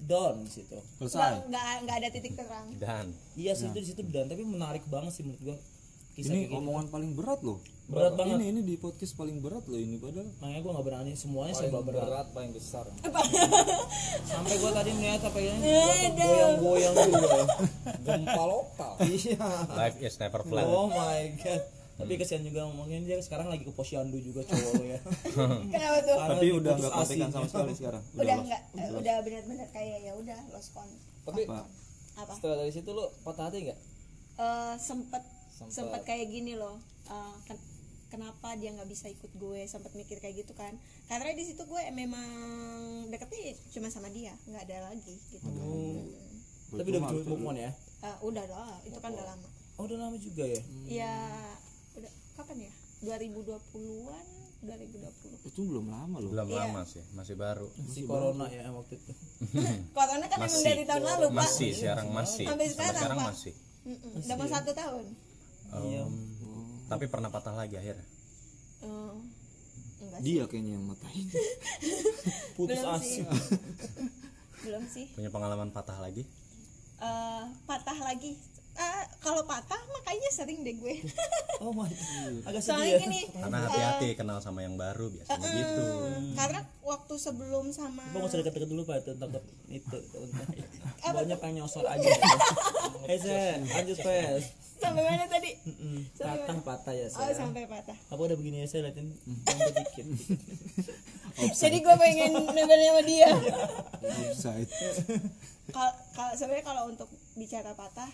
Down di situ. Nggak selesai. Nggak nggak ada titik terang. Dan. Iya sih itu di situ down tapi menarik banget sih menurut gua kisah ini kayak gitu. omongan paling berat loh. Berat banget. ini ini di podcast paling berat loh ini padahal. Makanya gua nggak berani semuanya paling serba berat. berat paling besar. Sampai gua tadi melihat apa ya? Goyang-goyang juga gempa lokal. Iya. Life is never flat. Oh my god. Tapi kesian juga ngomongin dia. Sekarang lagi ke posyandu juga cowok lo ya. Kenapa tuh? Karena tapi udah nggak kontekan sama sekali sekarang. Udah lost. nggak udah benar-benar kayak ya udah lost con. Tapi Apa? apa? setelah dari situ lu patah hati nggak? Eh, sempet Sempet. sempet kayak gini loh Eh, ken- kenapa dia nggak bisa ikut gue? Sempet mikir kayak gitu kan. Karena di situ gue memang deketnya cuma sama dia nggak ada lagi gitu kan. Tapi udah move on ya? Eh, udah lah itu kan udah lama. Oh udah lama juga ya? Ya udah kapan ya? 2020-an 2020 itu belum lama loh. Belum Iya. lama sih masih baru. Si corona ya waktu itu. Corona kan emang dari tahun lalu pak. Masih sekarang masih. Sampai sekarang, Pak. masih. Udah mau satu tahun Iya. Um, tapi pernah patah lagi akhirnya? Eh, enggak sih. dia kayaknya yang matahin. Putus belum asa. sih. Belum sih. Punya pengalaman patah lagi? Eh, patah lagi. Eh, kalau patah mah kayaknya sering deh gue. Oh my god. Agak sedih soalnya ya. gini karena hati-hati kenal sama yang baru biasanya gitu. karena waktu sebelum sama nggak usah deket-deket dulu pak. Itu. Takut itu banyak pengen nyosor aja. Hei Zen, lanjut Pes sampai mana tadi? Mm-mm. patah patah ya oh saya sampai patah. Apa udah begini ya saya liatin tambah dikit. Jadi gue pengen nempel sama dia. Offside kalau sebenarnya kalau untuk bicara patah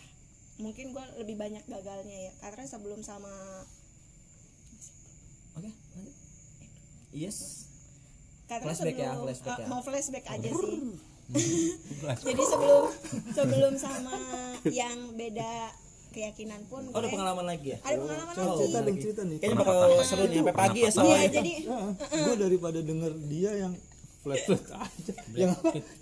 mungkin gue lebih banyak gagalnya ya. Karena sebelum sama oke lanjut. Yes. Karena Flashback ya, sebelum flashback ah, ya. mau flashback aja sih. Jadi sebelum sebelum sama yang beda keyakinan pun oh ada pengalaman lagi ya? Ada pengalaman cerita lagi. Dong cerita nih kayaknya bakal seru nih sampai pagi ya iya soalnya jadi gue daripada denger dia yang flat flat aja. Yang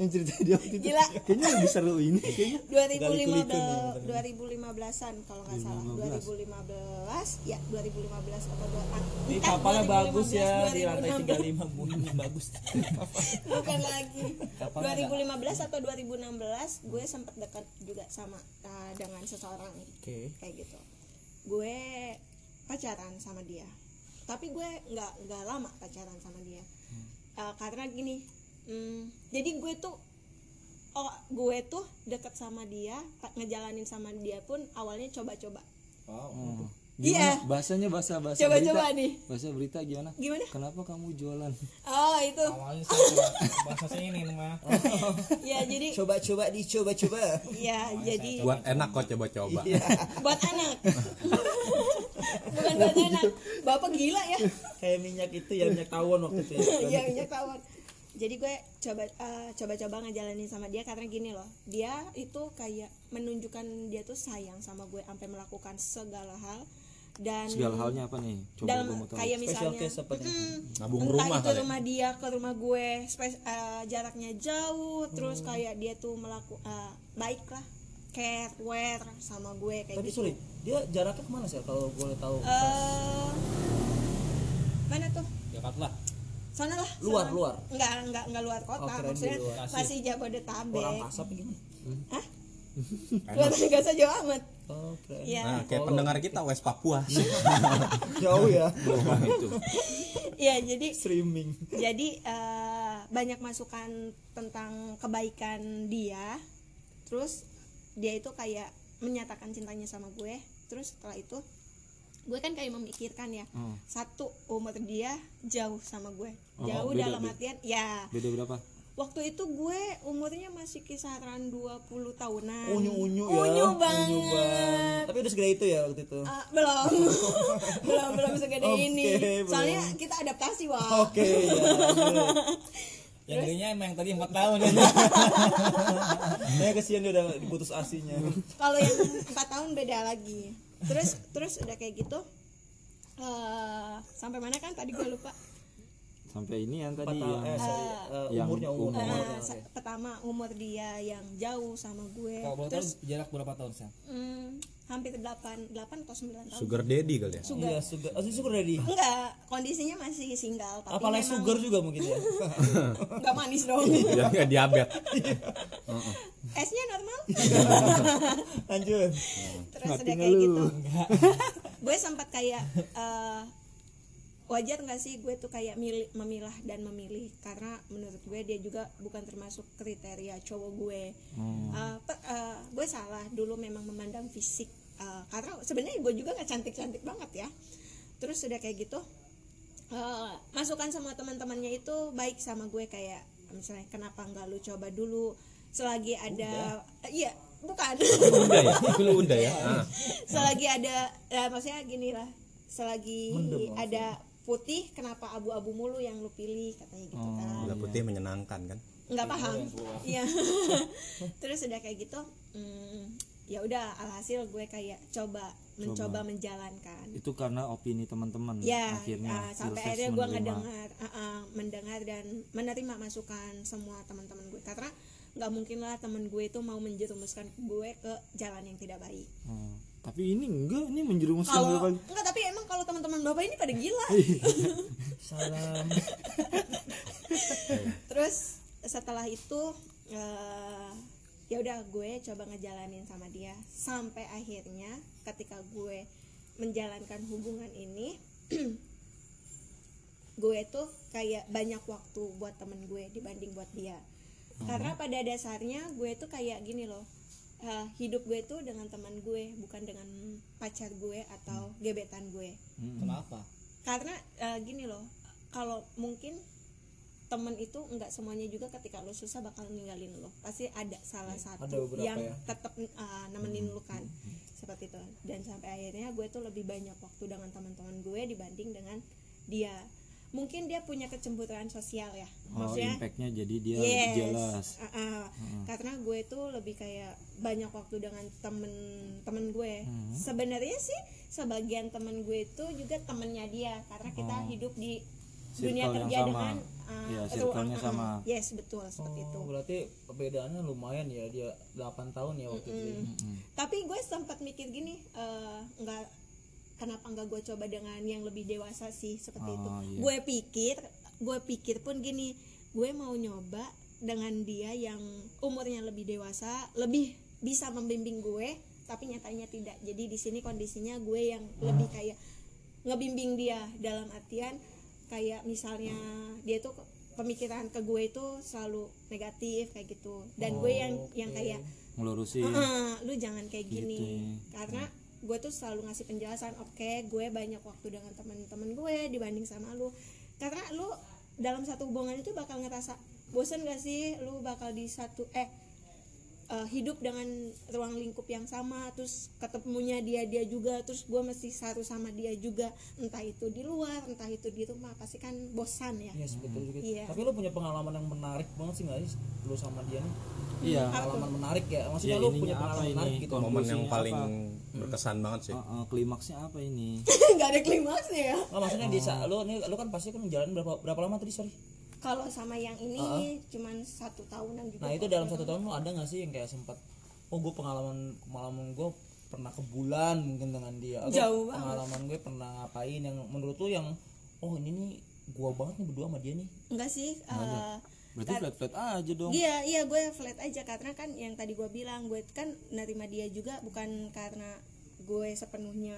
yang cerita dia waktu itu. Gila. kayaknya lebih seru ini kayaknya. 2015 2015-an kalau nggak salah. 2015 ya 2015 atau dua ah, ini kapalnya 2015, bagus ya di lantai 2016. 35 bunyinya bagus. Bukan lagi. Kapalnya 2015 atau 2016 gue sempat dekat juga sama uh, dengan seseorang oke. Kayak gitu. Gue pacaran sama dia. Tapi gue nggak nggak lama pacaran sama dia Uh, karena gini mm, jadi gue tuh oh gue tuh deket sama dia ngejalanin sama dia pun awalnya coba-coba. Wow. Iya. Gimana? bahasanya bahasa bahasa Coba-coba berita. nih. bahasa berita gimana? Gimana? Kenapa kamu jualan? Oh itu. Awalnya saya coba bahasa saya ini mah. Ya jadi coba-coba dicoba-coba ya jadi buat enak kok coba-coba. Buat anak bukan buat anak bapak gila ya. Kayak minyak itu ya minyak tawon waktu itu ya. Iya minyak tawon. Jadi gue coba eh, coba-coba ngejalanin sama dia karena gini loh. Dia itu kayak menunjukkan dia tuh sayang sama gue sampai melakukan segala hal dan segala halnya apa nih? Coba dalam gue mau tahu. kayak misalnya case apa nih? Mm, nabung entah rumah itu kali rumah dia ke rumah gue spes- eh, jaraknya jauh terus Hmm. kayak dia tuh melaku eh, baik lah care wear sama gue kayak tapi gitu. sorry dia jaraknya ke mana sih kalau boleh tahu? Eh, mana tuh? Jakarta lah. Sana lah Luar, sana. luar? enggak enggak enggak luar kota Oh, maksudnya luar. masih Jabodetabek. orang kasap gimana? Hah? luar enggak usah jauh amat. Oh keren. Iya. Nah kayak pendengar kita West Papua. Jauh ya. Itu. Iya jadi streaming. jadi eh, banyak masukan tentang kebaikan dia. Terus dia itu kayak menyatakan cintanya sama gue. Terus setelah itu gue kan kayak memikirkan ya Hmm. satu umur dia jauh sama gue. Oh, jauh beda, dalam artian ya. beda berapa? Waktu itu gue umurnya masih kisaran 20 tahunan. Unyu unyu ya. Unyu banget Unyu banget. tapi udah segede itu ya waktu itu? Ah, belum. Belum belum segede Oke, ini. belum. soalnya kita adaptasi wah oke ya lanjut. yang gedenya emang yang tadi 4 tahun. Ya saya kesian dia udah diputus asinya. Kalau yang empat tahun beda lagi. Terus terus udah kayak gitu eh sampai mana kan? Tadi gue lupa. Sampai ini yang Empat tadi tahun, yang eh, sorry, eh, yang umurnya umur. umur. Nah, Oke, sa- oke. pertama umur dia yang jauh sama gue. Tahu terus jarak berapa tahun sih hampir 8 8 atau 9 tahun sugar daddy kali ya Sugar. Iya, sugar. Oh, sugar daddy. enggak kondisinya masih single tapi Apalagi memang sugar juga mungkin ya. enggak manis dong ya nggak diabetes esnya normal Lanjut. terus udah kayak gitu gue sempat kayak eh, wajar nggak sih gue tuh kayak milih memilah dan memilih? Karena menurut gue dia juga bukan termasuk kriteria cowok gue. Eh, pe- eh, gue salah dulu memang memandang fisik. Eh, karena sebenarnya gue juga nggak cantik cantik banget ya. Terus udah kayak gitu eh, masukan sama teman-temannya itu baik sama gue kayak misalnya kenapa nggak lu coba dulu? Selagi ada eh, iya bukan. Udah ya? Lu udah ya? Ah. selagi ada ya maksudnya gini lah. Selagi ada putih kenapa abu-abu mulu yang lu pilih? Katanya gitu kan. Gula putih menyenangkan kan? Nggak paham. Iya. Terus udah kayak gitu hmm, ya udah alhasil gue kayak coba mencoba menjalankan. Itu karena opini teman-teman ya akhirnya ah, sampai akhirnya gue ngedengar ah, ah, mendengar dan menerima masukan semua teman-teman gue. Karena nggak mungkin lah temen gue itu mau menjerumuskan gue ke jalan yang tidak baik. Oh, tapi ini enggak ini menjerumuskan kalau berapa enggak tapi emang kalau teman-teman bapak ini pada gila. Salam. terus setelah itu eh, ya udah gue coba ngejalanin sama dia. Sampai akhirnya ketika gue menjalankan hubungan ini gue tuh kayak banyak waktu buat temen gue dibanding buat dia. Karena pada dasarnya gue tuh kayak gini loh eh, hidup gue tuh dengan teman gue bukan dengan pacar gue atau gebetan gue. Kenapa? Karena eh, gini loh kalau mungkin temen itu nggak semuanya juga ketika lo susah bakal ninggalin lo. Pasti ada salah satu ada yang ya. tetap eh, nemenin lo kan. seperti itu. Dan sampai akhirnya gue tuh lebih banyak waktu dengan teman-teman gue dibanding dengan dia mungkin dia punya kecemburuan sosial ya oh maksudnya impactnya jadi dia yes jelas uh, uh. karena gue tuh lebih kayak banyak waktu dengan temen-temen gue Hmm. sebenarnya sih sebagian temen gue itu juga temennya dia karena kita hidup di Circle dunia yang kerja sama. dengan uh, Iya, ruang- uh, sama. yes betul seperti itu Oh, berarti perbedaannya lumayan ya dia 8 tahun ya waktu itu. tapi gue sempat mikir gini eh, nggak kenapa nggak gue coba dengan yang lebih dewasa sih seperti itu. Oh, iya. gue pikir gue pikir pun gini gue mau nyoba dengan dia yang umurnya lebih dewasa lebih bisa membimbing gue tapi nyatanya tidak. Jadi di sini kondisinya gue yang lebih kayak ngebimbing dia dalam artian kayak misalnya dia tuh pemikiran ke gue itu selalu negatif kayak gitu. Dan gue yang yang kayak ngelurusin. "Ah, lu jangan kayak gini. Gitu. karena gue tuh selalu ngasih penjelasan oke gue banyak waktu dengan teman-teman gue dibanding sama lu. Karena lu dalam satu hubungan itu bakal ngerasa bosen gak sih? Lu bakal di satu eh eh, hidup dengan ruang lingkup yang sama terus ketemunya dia dia juga terus gue mesti satu sama dia juga entah itu di luar entah itu di rumah pasti kan bosan ya Iya, betul juga. Iya. Tapi lu punya pengalaman yang menarik banget sih nggak sih lu sama dia nih? iya Pengalaman menarik ya. Maksudnya Ya, lu ininya punya apa pengalaman ini? menarik gitu. Momen yang paling apa? berkesan banget sih Uh, uh, klimaksnya apa ini nggak ada klimaksnya ya Nggak, maksudnya di saat lu nih lu kan pasti kan jalan berapa berapa lama tadi sorry? Kalau sama yang ini cuman satu tahunan juga Nah itu dalam satu tahun lu ada nggak sih yang kayak sempat oh gue pengalaman pengalaman gue pernah ke bulan mungkin dengan dia. Atau Jauh banget. pengalaman gue pernah ngapain yang menurut lu yang oh ini nih gua banget nih berdua sama dia nih? Enggak sih eh, berarti flat flat aja dong. Iya iya gue flat aja karena kan yang tadi gue bilang gue kan nerima dia juga bukan karena gue sepenuhnya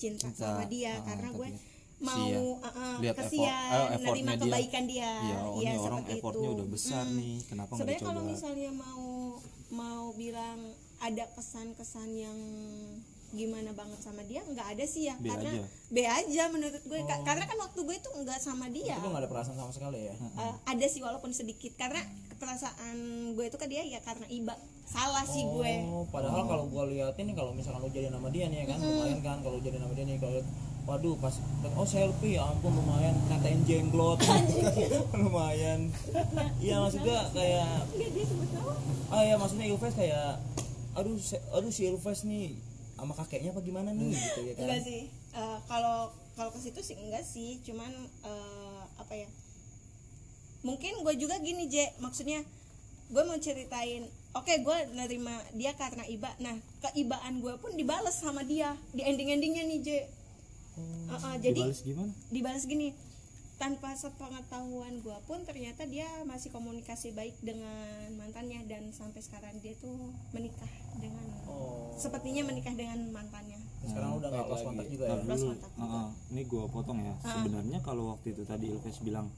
cinta, Cinta, sama dia ah, karena gue tapi mau sia. uh, uh, Lihat effort- eh, effortnya nerima dia. kebaikan dia iya oh, ini orang effortnya itu udah besar Mm. nih kenapa nggak sebenarnya kalau dicoba misalnya mau mau bilang ada kesan-kesan yang gimana banget sama dia nggak ada sih ya. B karena aja. B aja menurut gue. Ka- karena kan waktu gue itu nggak sama dia. Itu nggak ada perasaan sama sekali ya? Eh, ada sih walaupun sedikit. Karena perasaan gue itu ke dia ya karena iba. Salah sih gue. Oh, padahal kalau gua liatin nih kalau misalkan lu jadi nama dia nih ya kan lumayan kan kalau jadi nama dia nih kalau waduh pas oh selfie ya ampun lumayan katain jenglot lumayan. Iya maksudnya kayak Iya dia sebut nama. ah ya maksudnya Ilves kayak aduh aduh si Ilves nih sama kakeknya apa gimana nih? Gitu ya kan? Enggak sih. Eh, kalau kalau ke situ sih enggak sih. Cuman eh, apa ya? Mungkin gue juga gini J. Maksudnya gue mau ceritain. Oke gue nerima dia karena iba. Nah keibaan gue pun dibales sama dia. Di ending endingnya nih J. Uh-uh, jadi Dibales gimana? dibales gini tanpa sepengetahuan gue pun ternyata dia masih komunikasi baik dengan mantannya dan sampai sekarang dia tuh menikah dengan Oh. sepertinya menikah dengan mantannya. Sekarang udah nggak lost kontak juga ya? Lost dulu. kontak ah. ini gue potong ya. Sebenarnya kalau waktu itu tadi Ilves bilang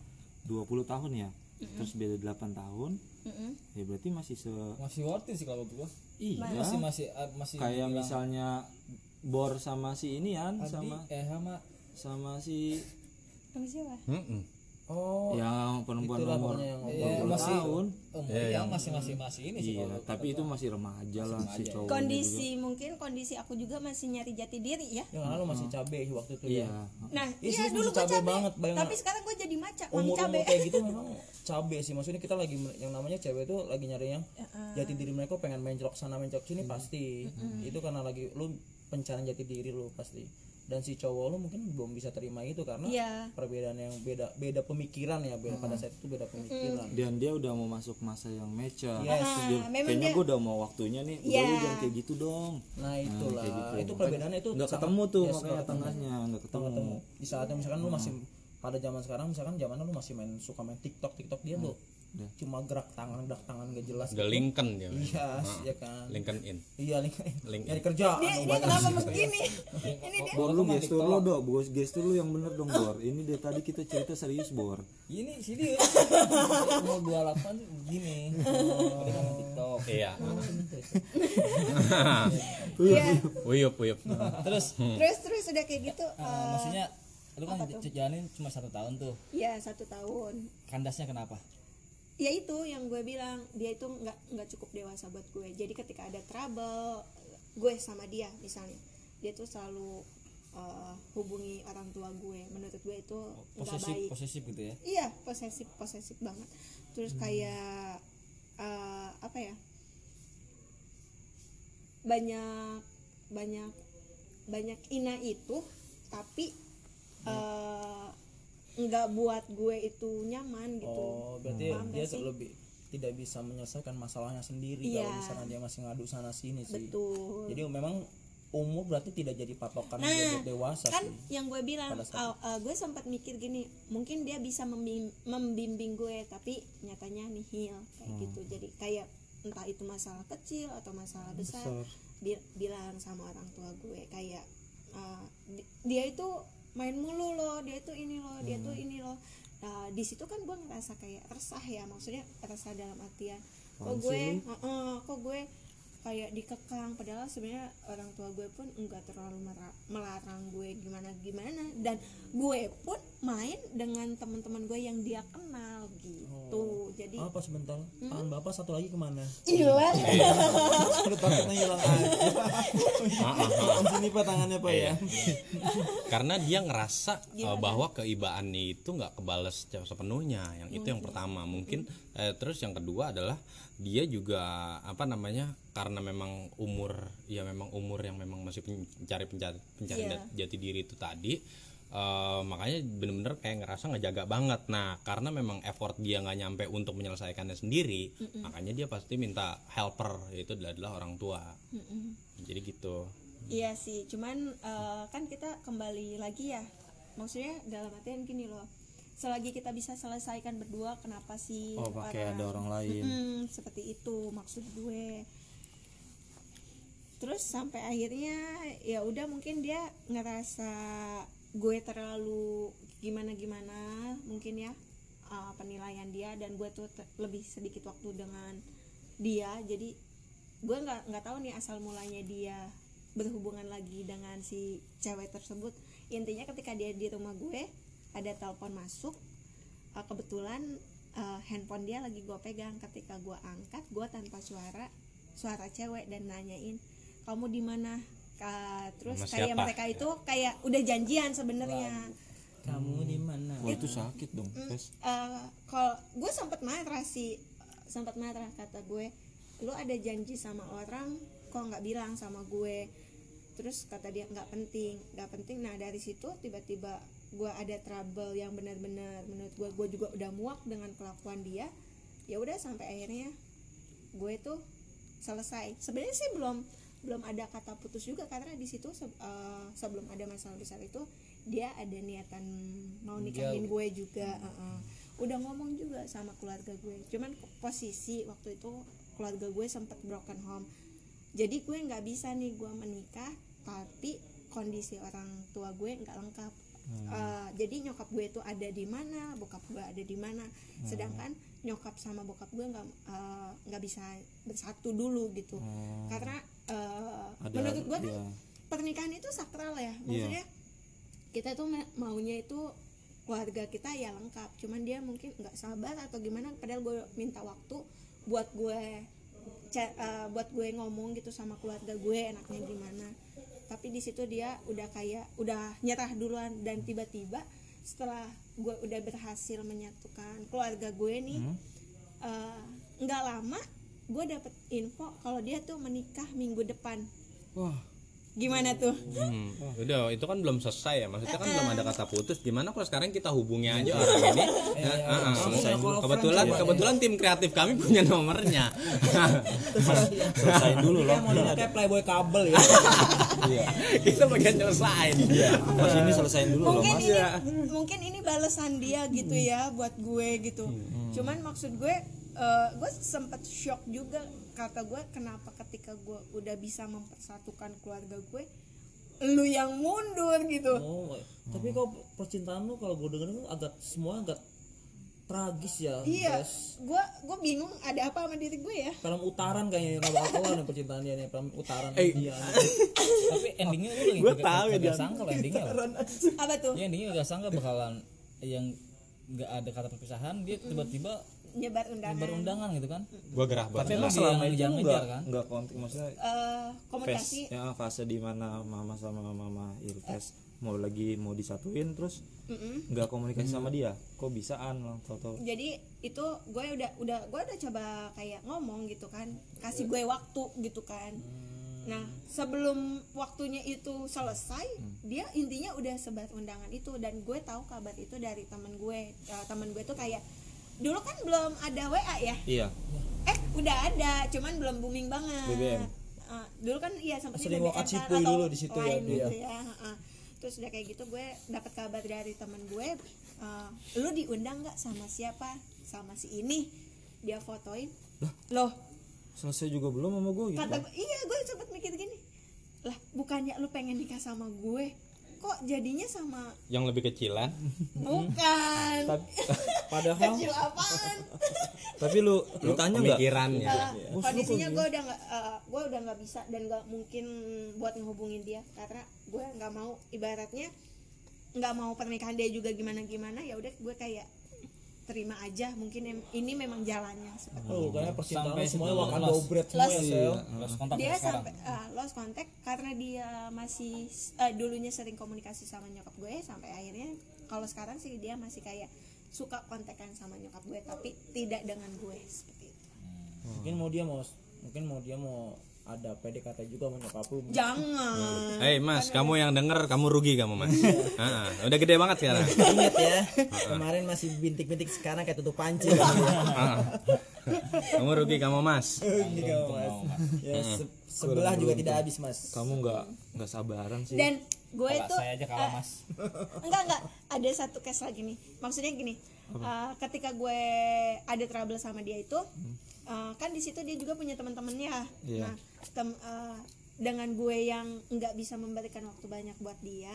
20 tahun ya terus beda 8 tahun Mm-mm. ya berarti masih se masih worth it sih kalau gua. Iya. Masih masih ah, masih kayak misalnya Bor sama si ini kan Adi, sama eh sama sama si sama siapa? Mm-mm. oh yang perempuan nomor pokoknya yang Iya, 20 masih tahun? Umur Iya, yang yang- masih masih masih ini sih iya tapi itu masih remaja lah si remaja. cowok kondisi mungkin kondisi aku juga masih nyari jati diri ya. Yang lalu masih cabe waktu itu iya. ya. Nah Iya iya dulu masih gue cabe cabe banget, bayang- tapi sekarang gue jadi maca mami umur cabe. umur kayak gitu memang cabe sih. Maksudnya kita lagi yang namanya cewek itu lagi nyari yang jati diri mereka pengen mencolok sana mencolok sini pasti. Itu karena lagi lu pencarian jati diri lu pasti dan si cowok lu mungkin belum bisa terima itu karena Iya. perbedaan yang beda beda pemikiran ya beda pada saat itu beda pemikiran. Dan dia udah mau masuk masa yang mature. Yes. Dia, Ah, memang kayaknya dia- gue udah mau waktunya nih. Udah Iya. lu jangan kayak gitu dong. Nah itulah. itu perbedaannya itu nggak ketemu tuh yes, makanya tengahnya nggak ketemu. ketemu. Di saatnya misalkan lu masih pada zaman sekarang misalkan zamannya lu masih main suka main TikTok TikTok dia tuh Udah. cuma gerak tangan gerak tangan gak jelas The Lincoln dia. Iya ya kan. Lincoln in. Iya Link nyari kerja. Dia, dia kenapa begini? Ini dia. Bor lu gestur lo dong, bos gestur lu yang bener dong Bor. Ini dari tadi kita cerita serius Bor. ini sini mau 28 tuh begini oh, dengan TikTok. Iya. Iya. uyup uyup terus. Terus terus udah kayak gitu ah, eh, maksudnya lu kan jalanin cuma satu tahun tuh. Ya satu tahun. Kandasnya kenapa ya itu yang gue bilang dia itu nggak nggak cukup dewasa buat gue. Jadi ketika ada trouble gue sama dia misalnya dia tuh selalu eh, hubungi orang tua gue. Menurut gue itu nggak posesif baik. posesif gitu ya? Iya posesif posesif banget. Terus kayak eh, apa ya? Banyak banyak banyak ina itu tapi eh, nggak buat gue itu nyaman gitu oh berarti Paham dia sih? lebih tidak bisa menyelesaikan masalahnya sendiri Iya. kalau misalnya dia masih ngadu sana sini sih betul jadi memang umur berarti tidak jadi patokan Nah, buat dewasa kan sih yang gue bilang saat uh, uh, gue sempat mikir gini mungkin dia bisa membim- membimbing gue tapi nyatanya nihil kayak Hmm. gitu jadi kayak entah itu masalah kecil atau masalah besar, bi- bilang sama orang tua gue kayak uh, di- dia itu main mulu loh dia itu ini loh dia Hmm. tuh ini loh. Nah, di situ kan gue ngerasa kayak resah ya maksudnya resah dalam artian kok gue uh-uh, kok gue kayak dikekang padahal sebenarnya orang tua gue pun enggak terlalu melarang gue gimana gimana dan gue pun main dengan teman-teman gue yang dia kenal gitu. Jadi apa sebentar? Hmm? tangan bapak satu lagi ke mana? Hilang Udah paketnya hilang aja. Tangan sini pak tangannya pak ya. Karena dia ngerasa uh, bahwa keibaannya itu nggak kebales se- sepenuhnya. Yang itu yang pertama. Mungkin eh, terus yang kedua adalah dia juga apa namanya karena memang umur ya memang umur yang memang masih pencari pencari pencari Iya. jat- jati diri itu tadi eh, makanya bener-bener kayak ngerasa ngejaga banget. Nah karena memang effort dia nggak nyampe untuk menyelesaikannya sendiri makanya dia pasti minta helper yaitu adalah orang tua. Jadi gitu. Iya sih cuman eh, kan kita kembali lagi ya. Maksudnya dalam artian gini loh selagi kita bisa selesaikan berdua kenapa sih Oh, pakai ada orang lain. Mm, seperti itu maksud gue. Terus sampai akhirnya ya udah mungkin dia ngerasa gue terlalu gimana gimana mungkin ya uh, penilaian dia dan gue tuh lebih sedikit waktu dengan dia. Jadi gue nggak nggak tahu nih asal mulanya dia berhubungan lagi dengan si cewek tersebut. Intinya ketika dia di rumah gue ada telepon masuk uh, kebetulan uh, handphone dia lagi gue pegang. Ketika gue angkat gue tanpa suara suara cewek dan nanyain kamu di mana Ka- terus Sama kayak siapa? mereka itu kayak udah janjian sebenarnya. Kamu di mana? Wah itu sakit dong, Tes. Eh, kalau gue sempat marah sih sempat marah kata gue. Lu ada janji sama orang kok nggak bilang sama gue? Terus kata dia nggak penting nggak penting. Nah dari situ tiba-tiba gue ada trouble yang benar-benar menurut gue gue juga udah muak dengan kelakuan dia. Ya udah sampai akhirnya gue tuh selesai. Sebenarnya sih belum belum ada kata putus juga karena di situ se- eh, sebelum ada masalah besar itu dia ada niatan mau nikahin gue juga eh, eh. udah ngomong juga sama keluarga gue. Cuman posisi waktu itu keluarga gue sempat broken home. Jadi gue nggak bisa nih gue menikah tapi kondisi orang tua gue nggak lengkap. Eh, jadi nyokap gue itu ada di mana bokap gue ada di mana. Sedangkan nyokap sama bokap gue nggak eh, nggak bisa bersatu dulu gitu. Karena eh, Ada- menurut gue kan iya. pernikahan itu sakral ya. Maksudnya kita tuh ma- maunya itu keluarga kita ya lengkap. Cuman dia mungkin nggak sabar atau gimana padahal gue minta waktu buat gue eh, buat gue ngomong gitu sama keluarga gue enaknya gimana. Tapi di situ dia udah kayak udah nyerah duluan dan tiba-tiba setelah gue udah berhasil menyatukan keluarga gue nih eh, nggak lama gue dapet info kalau dia tuh menikah minggu depan wah gimana tuh Hmm. Udah, itu kan belum selesai ya. Maksudnya kan belum ada kata putus. Gimana kalau sekarang kita hubungi aja orang ini? Ya, ah, ah. kebetulan kebetulan tim kreatif kami punya nomornya. selesaiin dulu loh Kita kayak playboy kabel ya. kita bagian nyelesain. pas ini selesaiin dulu loh mungkin mas ini mungkin ini balasan dia gitu ya buat gue gitu cuman maksud gue eh, gue sempet shock juga kata gue kenapa ketika gue udah bisa mempersatukan keluarga gue lu yang mundur gitu Oh, tapi kalau percintaan lu kalau gue denger itu agak semua agak tragis ya. iya gue gue bingung ada apa sama diri gue ya Film utaran kayaknya nggak bakal keluar nih percintaan dia nih film utaran Eh. dia. tapi endingnya lu lagi Gua kagak- tahu ya, Dan. sangka endingnya apa tuh ya endingnya gak sangka bakalan yang nggak ada kata perpisahan dia tiba-tiba nyebar undangan. Berundangan gitu kan? Gua gerah banget. tapi emang selama yang itu ngejar-ngejar nggak kan? nggak kontak maksudnya Eh, komunikasi. fase ya fase di mana mama sama mama Iltes mau lagi mau disatuin terus nggak komunikasi sama dia. Kok bisaan loh tau-tau jadi itu gue udah udah gue udah coba kayak ngomong gitu kan. Kasih gue waktu gitu kan. Nah sebelum waktunya itu selesai dia intinya udah sebar undangan itu. Dan gue tahu kabar itu dari temen gue. Eh, temen gue tuh kayak dulu kan belum ada wa ya? Iya. Eh udah ada cuman belum booming banget. BBM. Eh, dulu kan iya sempat Sering wakat kan, atau dulu di situ ya, dia. gitu ya heeh. terus udah kayak gitu gue dapat kabar dari temen gue eh, lu diundang nggak sama siapa? Sama si ini? Dia fotoin. Loh. selesai juga belum sama gue gitu kata gue iya gue sempat mikir gini lah bukannya lu pengen nikah sama gue kok jadinya sama Yang lebih kecilan. bukan. Padahal kecil apaan? Tapi lu lu tanya nggak? Pemikirannya. Uh, kondisinya gue udah nggak uh, gue udah nggak bisa dan nggak mungkin buat ngehubungin dia karena gue nggak mau ibaratnya nggak mau pernikahan dia juga gimana gimana ya udah gue kayak terima aja mungkin ini memang jalannya. Seperti oh, kayaknya percintaan Sampai semuanya dobret semua ya Lost. sel. lost kontak dia sampai uh, lost contact karena dia masih uh, dulunya sering komunikasi sama nyokap gue sampai akhirnya kalau sekarang sih dia masih kayak suka kontekan sama nyokap gue tapi tidak dengan gue seperti itu. Mungkin mau dia mau mungkin mau dia mau ada PDKT juga sama nyokap lu. jangan Hei Mas, kamu yang denger kamu rugi kamu Mas. Ah, udah gede banget sekarang. Ingat ya, kemarin masih bintik-bintik sekarang kayak tutup panci. Kamu rugi kamu Mas. Gitu, Mas. Ya, se- sebelah juga tidak habis, Mas. kamu nggak nggak sabaran sih dan gue tuh saya aja kalah mas enggak enggak ada satu case lagi nih maksudnya gini uh, ketika gue ada trouble sama dia itu uh, kan di situ dia juga punya teman-temannya. Iya. nah tem- uh, dengan gue yang nggak bisa memberikan waktu banyak buat dia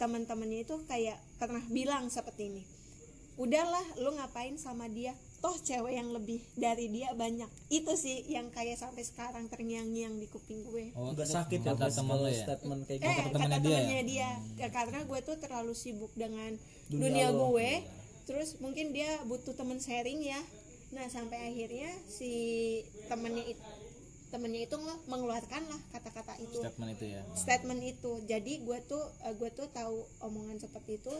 teman-temannya itu kayak pernah bilang seperti ini udahlah lu ngapain sama dia? Toh cewek yang lebih dari dia banyak. Itu sih yang kayak sampai sekarang terngiang-ngiang di kuping gue. Oh, Udah itu sakit ya, kata temen ya? statement kayak eh gitu. kata temennya dia temennya ya? dia, Ya, karena gue tuh terlalu sibuk dengan Dunia dunia, gue. Terus mungkin dia butuh temen sharing ya nah sampai akhirnya si temennya itu temennya itu nge- mengeluarkan lah kata-kata itu. Statement itu ya. Statement itu. Jadi gue tuh eh, gue tuh tahu omongan seperti itu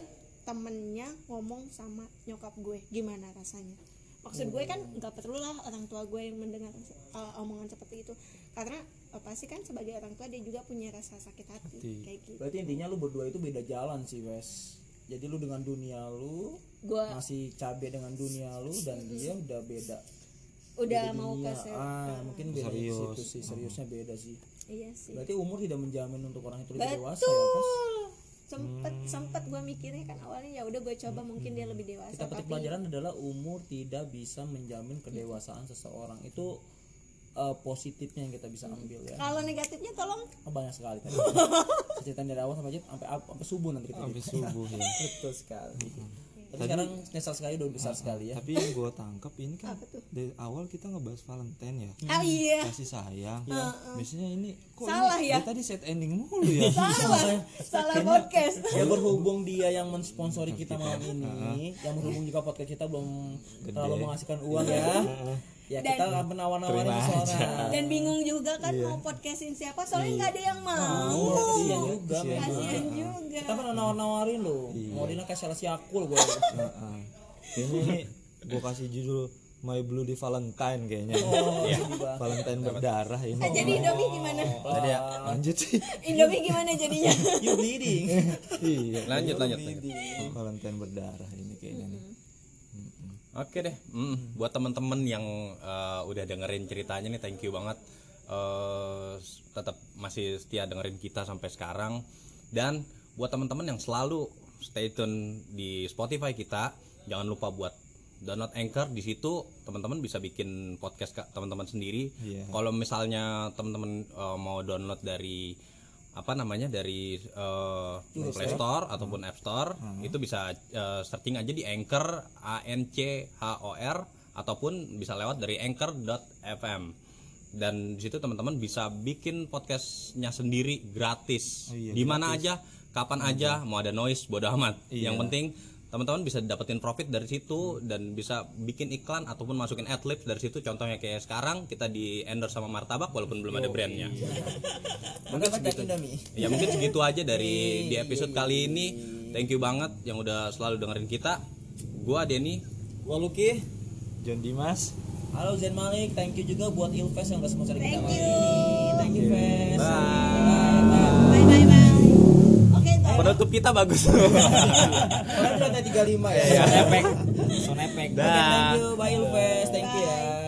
temennya ngomong sama nyokap gue. Gimana rasanya? Maksud gue kan nggak perlu lah orang tua gue yang mendengar eh, omongan seperti itu. Karena eh, pasti kan sebagai orang tua dia juga punya rasa sakit hati, kayak gitu. Berarti intinya lu berdua itu beda jalan sih wes. Jadi lu dengan dunia lu gua masih cabe dengan dunia lu dan dia udah beda. Udah beda mau ke dunia. ser- ah mungkin beda di Serius. situ sih seriusnya beda sih. Iya sih. Berarti umur tidak menjamin untuk orang itu lebih dewasa ya betul. Pes? sempet sempet gue mikirnya kan awalnya ya udah gue coba mungkin dia lebih dewasa kita petik tapi pelajaran adalah umur tidak bisa menjamin kedewasaan seseorang. Itu eh, positifnya yang kita bisa ambil ya. Kalau negatifnya tolong. Oh, banyak sekali tadi. Cerita dari awal sampai sampai sampai subuh nanti kita Sampai subuh ya. betul sekali tapi sekarang nyesal sekali udah besar sekali ya. Tapi yang gue tangkap ini kan dari awal kita ngebahas Valentine ya. ah iya. Kasih sayang. Biasanya ini kok Salah ini ya? tadi set ending mulu ya. salah. Salah. Podcast. Ya berhubung dia yang mensponsori kita malam ini yang berhubung juga podcast kita belum terlalu menghasilkan uang ya ya kita akan menawar-nawarin seseorang. dan bingung juga kan mau podcastin siapa soalnya nggak ada yang mau. Kasihan juga memang. kasihan juga. Kita pernah nawar-nawarin lo mau dina kayak Chelsea Akul gue Heeh. Ini gue kasih judul My Blue di Valentine kayaknya. oh banget Valentine berdarah ini. Ah, jadi Indomie gimana? Tadi ya, lanjut. Sih. Indomie gimana jadinya? You bleeding. Iya. lanjut lanjut, lanjut. Valentine berdarah ini kayaknya nih. Oke deh, Mm, buat temen-temen yang eh, udah dengerin ceritanya nih, thank you banget. Eh, tetap masih setia dengerin kita sampai sekarang. Dan buat temen-temen yang selalu stay tune di Spotify kita, jangan lupa buat download Anchor di situ teman-teman bisa bikin podcast kak teman-teman sendiri. Iya. Kalau misalnya teman-teman eh, mau download dari apa namanya dari eh, Play Store. Ataupun App Store itu bisa eh, searching aja di Anchor A N C H O R ataupun bisa lewat dari anchor.fm dan di situ teman-teman bisa bikin podcastnya sendiri gratis. Di mana aja kapan aja mau ada noise bodo amat. Yang penting teman-teman bisa dapetin profit dari situ dan bisa bikin iklan ataupun masukin adlibs dari situ. Contohnya kayak sekarang kita di endorse sama martabak walaupun belum ada brandnya. Mungkin segitu. Ya mungkin segitu aja dari di episode kali ini. Thank you banget yang udah selalu dengerin kita. Gua Denny. Gua Lucky John Dimas. halo Zen Malik. Thank you juga buat Ilves yang udah sponsor kita you. ini. Thank you Fes. Bye. Bye bye oke bye. Penutup kita bagus Orang ada 35 ya. efek sound efek thank you, bye Ilves, thank you ya.